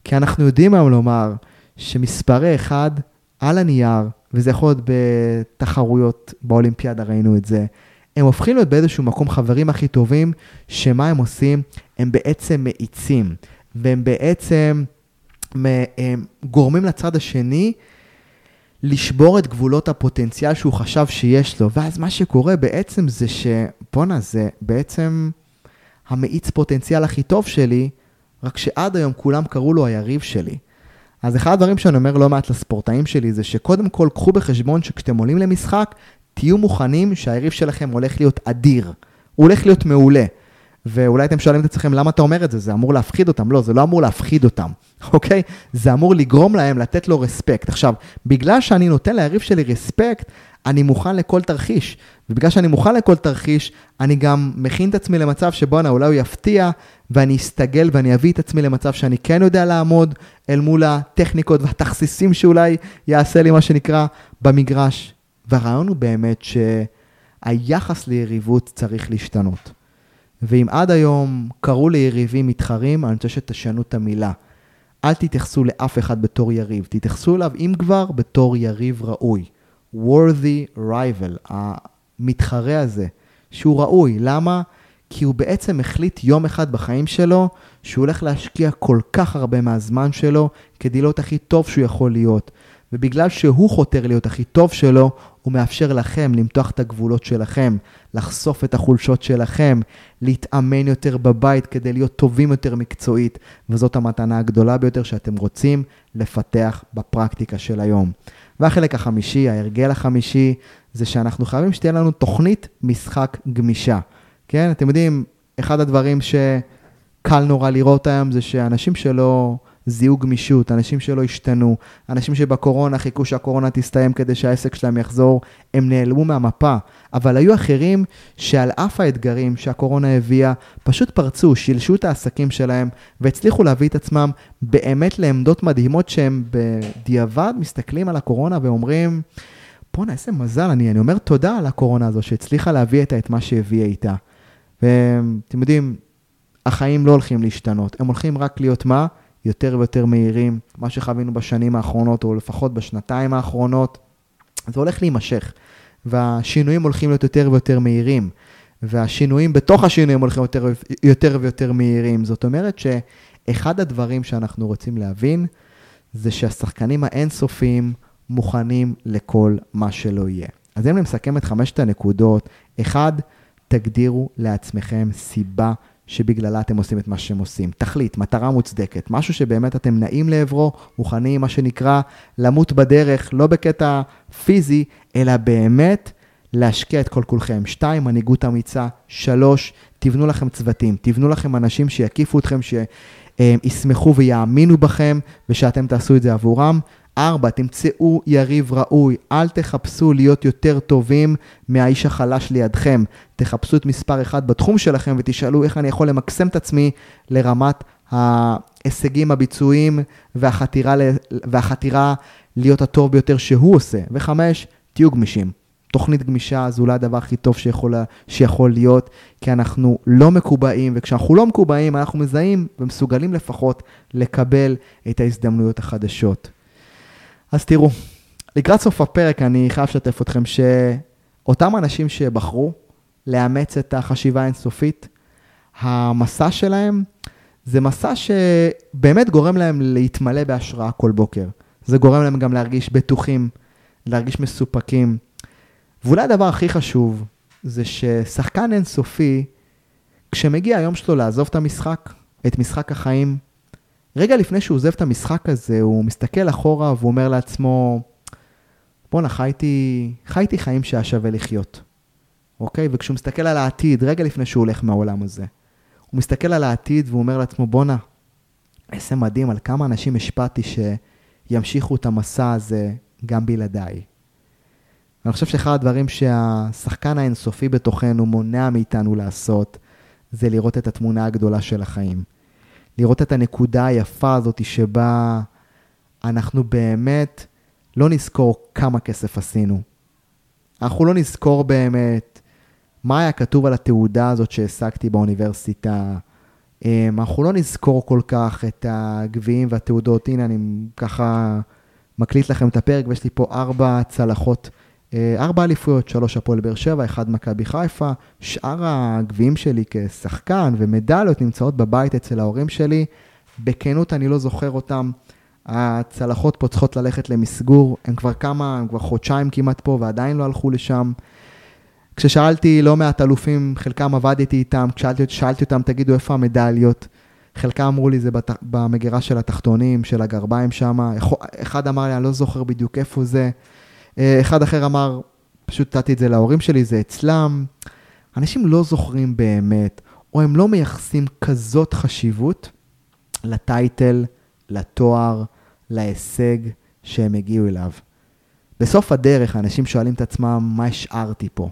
Speaker 1: כי אנחנו יודעים היום לומר שמספרי אחד על הנייר, וזה יכול להיות בתחרויות, באולימפיאדה ראינו את זה, הם הופכים להיות באיזשהו מקום חברים הכי טובים, שמה הם עושים? הם בעצם מאיצים, והם בעצם הם גורמים לצד השני לשבור את גבולות הפוטנציאל שהוא חשב שיש לו, ואז מה שקורה בעצם זה ש... בואנה, זה בעצם המאיץ פוטנציאל הכי טוב שלי, רק שעד היום כולם קראו לו היריב שלי. אז אחד הדברים שאני אומר לא מעט לספורטאים שלי זה שקודם כל קחו בחשבון שכשאתם עולים למשחק, תהיו מוכנים שהיריב שלכם הולך להיות אדיר, הוא הולך להיות מעולה. ואולי אתם שואלים את עצמכם, למה אתה אומר את זה? זה אמור להפחיד אותם. לא, זה לא אמור להפחיד אותם, (laughs) אוקיי? זה אמור לגרום להם לתת לו רספקט. עכשיו, בגלל שאני נותן ליריב שלי רספקט, אני מוכן לכל תרחיש. ובגלל שאני מוכן לכל תרחיש, אני גם מכין את עצמי למצב שבואנה, אולי הוא יפתיע, ואני אסתגל ואני אביא את עצמי למצב שאני כן יודע לעמוד אל מול הטכניקות והתכסיסים שאולי יעשה לי, מה שנקרא, במגרש. והרעיון הוא באמת שהיחס ליריבות צריך להשתנות. ואם עד היום קראו ליריבים מתחרים, אני רוצה שתשנו את המילה. אל תתייחסו לאף אחד בתור יריב, תתייחסו אליו, אם כבר, בתור יריב ראוי. worthy rival, המתחרה הזה, שהוא ראוי. למה? כי הוא בעצם החליט יום אחד בחיים שלו שהוא הולך להשקיע כל כך הרבה מהזמן שלו כדי להיות הכי טוב שהוא יכול להיות. ובגלל שהוא חותר להיות הכי טוב שלו, הוא מאפשר לכם למתוח את הגבולות שלכם, לחשוף את החולשות שלכם, להתאמן יותר בבית כדי להיות טובים יותר מקצועית, וזאת המתנה הגדולה ביותר שאתם רוצים לפתח בפרקטיקה של היום. והחלק החמישי, ההרגל החמישי, זה שאנחנו חייבים שתהיה לנו תוכנית משחק גמישה. כן, אתם יודעים, אחד הדברים שקל נורא לראות היום זה שאנשים שלא... זיהו גמישות, אנשים שלא השתנו, אנשים שבקורונה חיכו שהקורונה תסתיים כדי שהעסק שלהם יחזור, הם נעלמו מהמפה. אבל היו אחרים שעל אף האתגרים שהקורונה הביאה, פשוט פרצו, שילשו את העסקים שלהם והצליחו להביא את עצמם באמת לעמדות מדהימות שהם בדיעבד מסתכלים על הקורונה ואומרים, בואנה, איזה מזל, אני, אני אומר תודה על הקורונה הזו שהצליחה להביא איתה את מה שהביאה איתה. ואתם יודעים, החיים לא הולכים להשתנות, הם הולכים רק להיות מה? יותר ויותר מהירים, מה שחווינו בשנים האחרונות, או לפחות בשנתיים האחרונות, זה הולך להימשך, והשינויים הולכים להיות יותר ויותר מהירים. והשינויים בתוך השינויים הולכים יותר, יותר ויותר מהירים. זאת אומרת שאחד הדברים שאנחנו רוצים להבין, זה שהשחקנים האינסופיים מוכנים לכל מה שלא יהיה. אז אם אני מסכם את חמשת הנקודות, אחד, תגדירו לעצמכם סיבה שבגללה אתם עושים את מה שהם עושים. תכלית, מטרה מוצדקת, משהו שבאמת אתם נעים לעברו, מוכנים, מה שנקרא, למות בדרך, לא בקטע פיזי, אלא באמת להשקיע את כל כולכם. שתיים, מנהיגות אמיצה. שלוש, תבנו לכם צוותים, תבנו לכם אנשים שיקיפו אתכם, שישמחו ויאמינו בכם, ושאתם תעשו את זה עבורם. ארבע, תמצאו יריב ראוי, אל תחפשו להיות יותר טובים מהאיש החלש לידכם. תחפשו את מספר אחד בתחום שלכם ותשאלו איך אני יכול למקסם את עצמי לרמת ההישגים הביצועיים והחתירה, והחתירה להיות הטוב ביותר שהוא עושה. וחמש, תהיו גמישים. תוכנית גמישה זה אולי הדבר הכי טוב שיכול, שיכול להיות, כי אנחנו לא מקובעים, וכשאנחנו לא מקובעים, אנחנו מזהים ומסוגלים לפחות לקבל את ההזדמנויות החדשות. אז תראו, לקראת סוף הפרק אני חייב לשתף אתכם שאותם אנשים שבחרו לאמץ את החשיבה האינסופית, המסע שלהם זה מסע שבאמת גורם להם להתמלא בהשראה כל בוקר. זה גורם להם גם להרגיש בטוחים, להרגיש מסופקים. ואולי הדבר הכי חשוב זה ששחקן אינסופי, כשמגיע היום שלו לעזוב את המשחק, את משחק החיים, רגע לפני שהוא עוזב את המשחק הזה, הוא מסתכל אחורה והוא אומר לעצמו, בואנה, חייתי, חייתי חיים שהיה שווה לחיות, אוקיי? וכשהוא מסתכל על העתיד, רגע לפני שהוא הולך מהעולם הזה, הוא מסתכל על העתיד והוא אומר לעצמו, בואנה, איזה מדהים, על כמה אנשים השפעתי שימשיכו את המסע הזה גם בלעדיי. אני חושב שאחד הדברים שהשחקן האינסופי בתוכנו מונע מאיתנו לעשות, זה לראות את התמונה הגדולה של החיים. לראות את הנקודה היפה הזאת שבה אנחנו באמת לא נזכור כמה כסף עשינו. אנחנו לא נזכור באמת מה היה כתוב על התעודה הזאת שהעסקתי באוניברסיטה. אמ, אנחנו לא נזכור כל כך את הגביעים והתעודות. הנה, אני ככה מקליט לכם את הפרק ויש לי פה ארבע צלחות ארבע אליפויות, שלוש הפועל באר שבע, אחד מכבי חיפה. שאר הגביעים שלי כשחקן ומדליות נמצאות בבית אצל ההורים שלי. בכנות אני לא זוכר אותם. הצלחות פה צריכות ללכת למסגור, הם כבר כמה, הם כבר חודשיים כמעט פה ועדיין לא הלכו לשם. כששאלתי לא מעט אלופים, חלקם עבדתי איתם, כששאלתי אותם, תגידו איפה המדליות? חלקם אמרו לי זה בת... במגירה של התחתונים, של הגרביים שם. אחד אמר לי, אני לא זוכר בדיוק איפה זה. אה, אחד אחר אמר, פשוט נתתי את זה להורים שלי, זה אצלם. אנשים לא זוכרים באמת, או הם לא מייחסים כזאת חשיבות לטייטל, לתואר, להישג שהם הגיעו אליו. בסוף הדרך אנשים שואלים את עצמם, מה השארתי פה?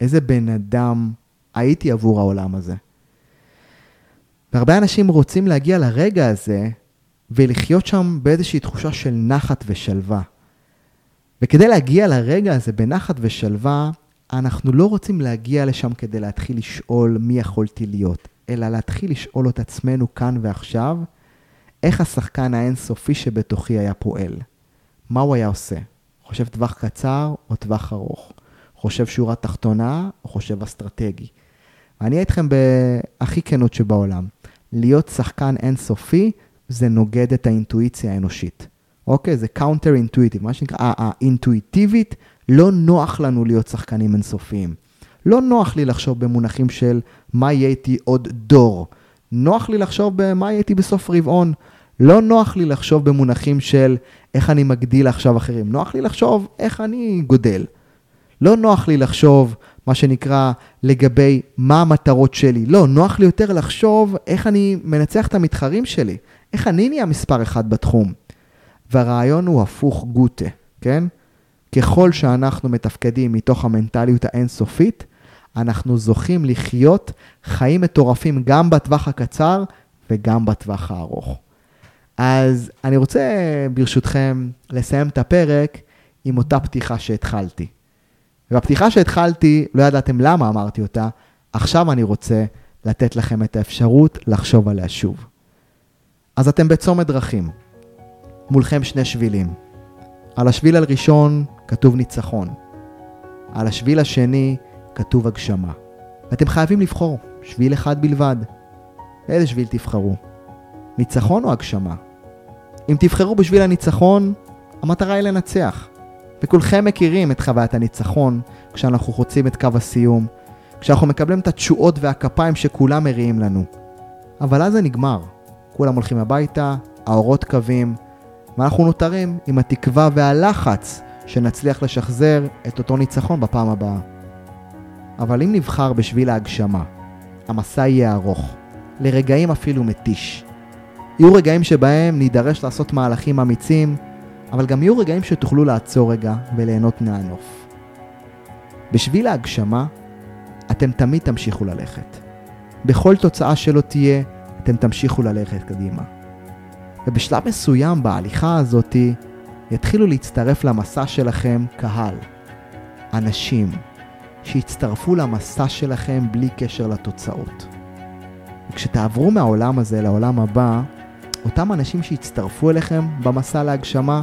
Speaker 1: איזה בן אדם הייתי עבור העולם הזה? והרבה אנשים רוצים להגיע לרגע הזה ולחיות שם באיזושהי תחושה של נחת ושלווה. וכדי להגיע לרגע הזה בנחת ושלווה, אנחנו לא רוצים להגיע לשם כדי להתחיל לשאול מי יכולתי להיות, אלא להתחיל לשאול את עצמנו כאן ועכשיו, איך השחקן האינסופי שבתוכי היה פועל. מה הוא היה עושה? חושב טווח קצר או טווח ארוך? חושב שורה תחתונה או חושב אסטרטגי? ואני אהיה איתכם בהכי כנות שבעולם. להיות שחקן אינסופי זה נוגד את האינטואיציה האנושית. אוקיי? זה counter intuitive, מה שנקרא, האינטואיטיבית, לא נוח לנו להיות שחקנים אינסופיים. לא נוח לי לחשוב במונחים של מה יהיה איתי עוד דור. נוח לי לחשוב במה יהיה איתי בסוף רבעון. לא נוח לי לחשוב במונחים של איך אני מגדיל עכשיו אחרים. נוח לי לחשוב איך אני גודל. לא נוח לי לחשוב, מה שנקרא, לגבי מה המטרות שלי. לא, נוח לי יותר לחשוב איך אני מנצח את המתחרים שלי. איך אני נהיה מספר אחד בתחום. והרעיון הוא הפוך גוטה, כן? ככל שאנחנו מתפקדים מתוך המנטליות האינסופית, אנחנו זוכים לחיות חיים מטורפים גם בטווח הקצר וגם בטווח הארוך. אז אני רוצה, ברשותכם, לסיים את הפרק עם אותה פתיחה שהתחלתי. והפתיחה שהתחלתי, לא ידעתם למה אמרתי אותה, עכשיו אני רוצה לתת לכם את האפשרות לחשוב עליה שוב. אז אתם בצומת דרכים. מולכם שני שבילים. על השביל הראשון כתוב ניצחון. על השביל השני כתוב הגשמה. אתם חייבים לבחור שביל אחד בלבד. איזה שביל תבחרו? ניצחון או הגשמה? אם תבחרו בשביל הניצחון, המטרה היא לנצח. וכולכם מכירים את חוויית הניצחון כשאנחנו חוצים את קו הסיום, כשאנחנו מקבלים את התשואות והכפיים שכולם מריעים לנו. אבל אז זה נגמר. כולם הולכים הביתה, האורות קווים, ואנחנו נותרים עם התקווה והלחץ שנצליח לשחזר את אותו ניצחון בפעם הבאה. אבל אם נבחר בשביל ההגשמה, המסע יהיה ארוך, לרגעים אפילו מתיש. יהיו רגעים שבהם נידרש לעשות מהלכים אמיצים, אבל גם יהיו רגעים שתוכלו לעצור רגע וליהנות מהנוף. בשביל ההגשמה, אתם תמיד תמשיכו ללכת. בכל תוצאה שלא תהיה, אתם תמשיכו ללכת קדימה. ובשלב מסוים בהליכה הזאתי, יתחילו להצטרף למסע שלכם קהל, אנשים, שיצטרפו למסע שלכם בלי קשר לתוצאות. וכשתעברו מהעולם הזה לעולם הבא, אותם אנשים שיצטרפו אליכם במסע להגשמה,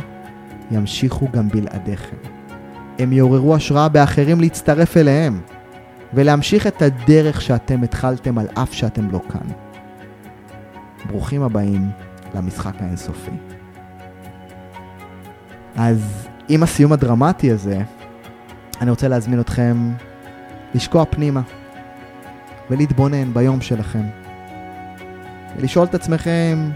Speaker 1: ימשיכו גם בלעדיכם. הם יעוררו השראה באחרים להצטרף אליהם, ולהמשיך את הדרך שאתם התחלתם על אף שאתם לא כאן. ברוכים הבאים למשחק האינסופי. אז עם הסיום הדרמטי הזה, אני רוצה להזמין אתכם לשקוע פנימה ולהתבונן ביום שלכם. ולשאול את עצמכם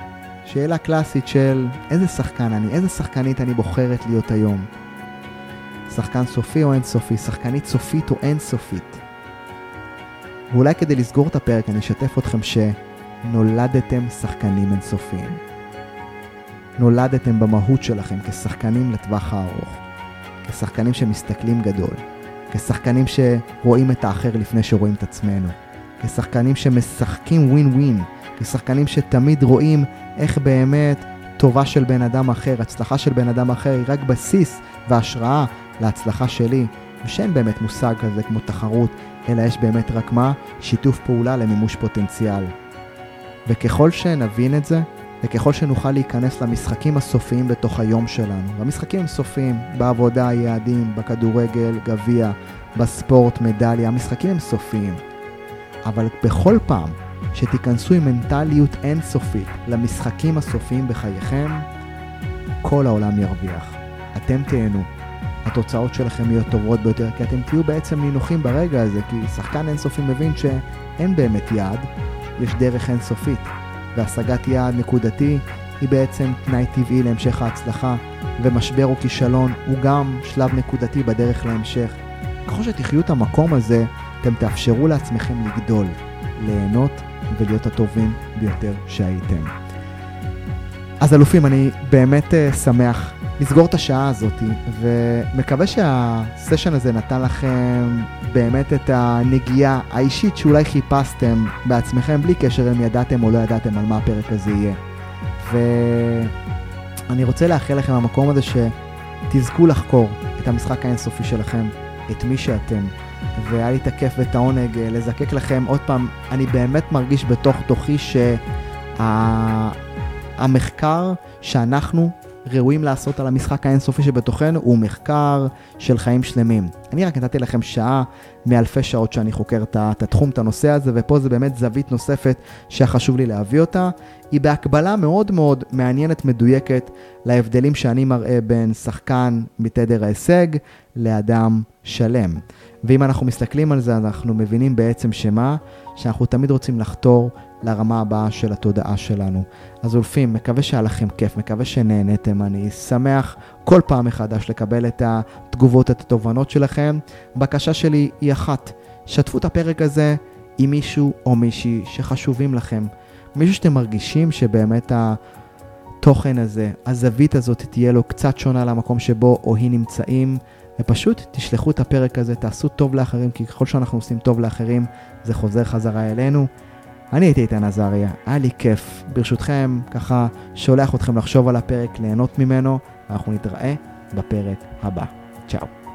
Speaker 1: שאלה קלאסית של איזה שחקן אני, איזה שחקנית אני בוחרת להיות היום. שחקן סופי או אינסופי, שחקנית סופית או אינסופית. ואולי כדי לסגור את הפרק אני אשתף אתכם שנולדתם שחקנים אינסופיים. נולדתם במהות שלכם כשחקנים לטווח הארוך. כשחקנים שמסתכלים גדול. כשחקנים שרואים את האחר לפני שרואים את עצמנו. כשחקנים שמשחקים ווין ווין. כשחקנים שתמיד רואים איך באמת טובה של בן אדם אחר, הצלחה של בן אדם אחר היא רק בסיס והשראה להצלחה שלי. ושאין באמת מושג כזה כמו תחרות, אלא יש באמת רק מה? שיתוף פעולה למימוש פוטנציאל. וככל שנבין את זה, וככל שנוכל להיכנס למשחקים הסופיים בתוך היום שלנו, והמשחקים הם סופיים, בעבודה, יעדים, בכדורגל, גביע, בספורט, מדליה, המשחקים הם סופיים. אבל בכל פעם שתיכנסו עם מנטליות אינסופית למשחקים הסופיים בחייכם, כל העולם ירוויח. אתם תהנו. התוצאות שלכם יהיו טובות ביותר, כי אתם תהיו בעצם נינוחים ברגע הזה, כי שחקן אינסופי מבין שאין באמת יעד, יש דרך אינסופית. והשגת יעד נקודתי היא בעצם תנאי טבעי להמשך ההצלחה, ומשבר או כישלון הוא גם שלב נקודתי בדרך להמשך. ככל שתחיו את המקום הזה, אתם תאפשרו לעצמכם לגדול, ליהנות ולהיות הטובים ביותר שהייתם. אז אלופים, אני באמת uh, שמח לסגור את השעה הזאת, ומקווה שהסשן הזה נתן לכם באמת את הנגיעה האישית שאולי חיפשתם בעצמכם, בלי קשר אם ידעתם או לא ידעתם על מה הפרק הזה יהיה. ואני רוצה לאחל לכם במקום הזה שתזכו לחקור את המשחק האינסופי שלכם, את מי שאתם. והיה לי את הכיף ואת העונג אה, לזקק לכם עוד פעם, אני באמת מרגיש בתוך תוכי שהמחקר שאנחנו ראויים לעשות על המשחק האינסופי שבתוכנו הוא מחקר של חיים שלמים. אני רק נתתי לכם שעה מאלפי שעות שאני חוקר את התחום, את הנושא הזה, ופה זה באמת זווית נוספת שחשוב לי להביא אותה. היא בהקבלה מאוד מאוד מעניינת, מדויקת, להבדלים שאני מראה בין שחקן מתדר ההישג לאדם שלם. ואם אנחנו מסתכלים על זה, אנחנו מבינים בעצם שמה? שאנחנו תמיד רוצים לחתור לרמה הבאה של התודעה שלנו. אז אולפים, מקווה שהיה לכם כיף, מקווה שנהנתם, אני שמח כל פעם מחדש לקבל את התגובות, את התובנות שלכם. בקשה שלי היא אחת, שתפו את הפרק הזה עם מישהו או מישהי שחשובים לכם. מישהו שאתם מרגישים שבאמת התוכן הזה, הזווית הזאת תהיה לו קצת שונה למקום שבו או היא נמצאים. ופשוט תשלחו את הפרק הזה, תעשו טוב לאחרים, כי ככל שאנחנו עושים טוב לאחרים, זה חוזר חזרה אלינו. אני הייתי איתן עזריה, היה לי כיף. ברשותכם, ככה שולח אתכם לחשוב על הפרק, ליהנות ממנו, ואנחנו נתראה בפרק הבא. צ'או.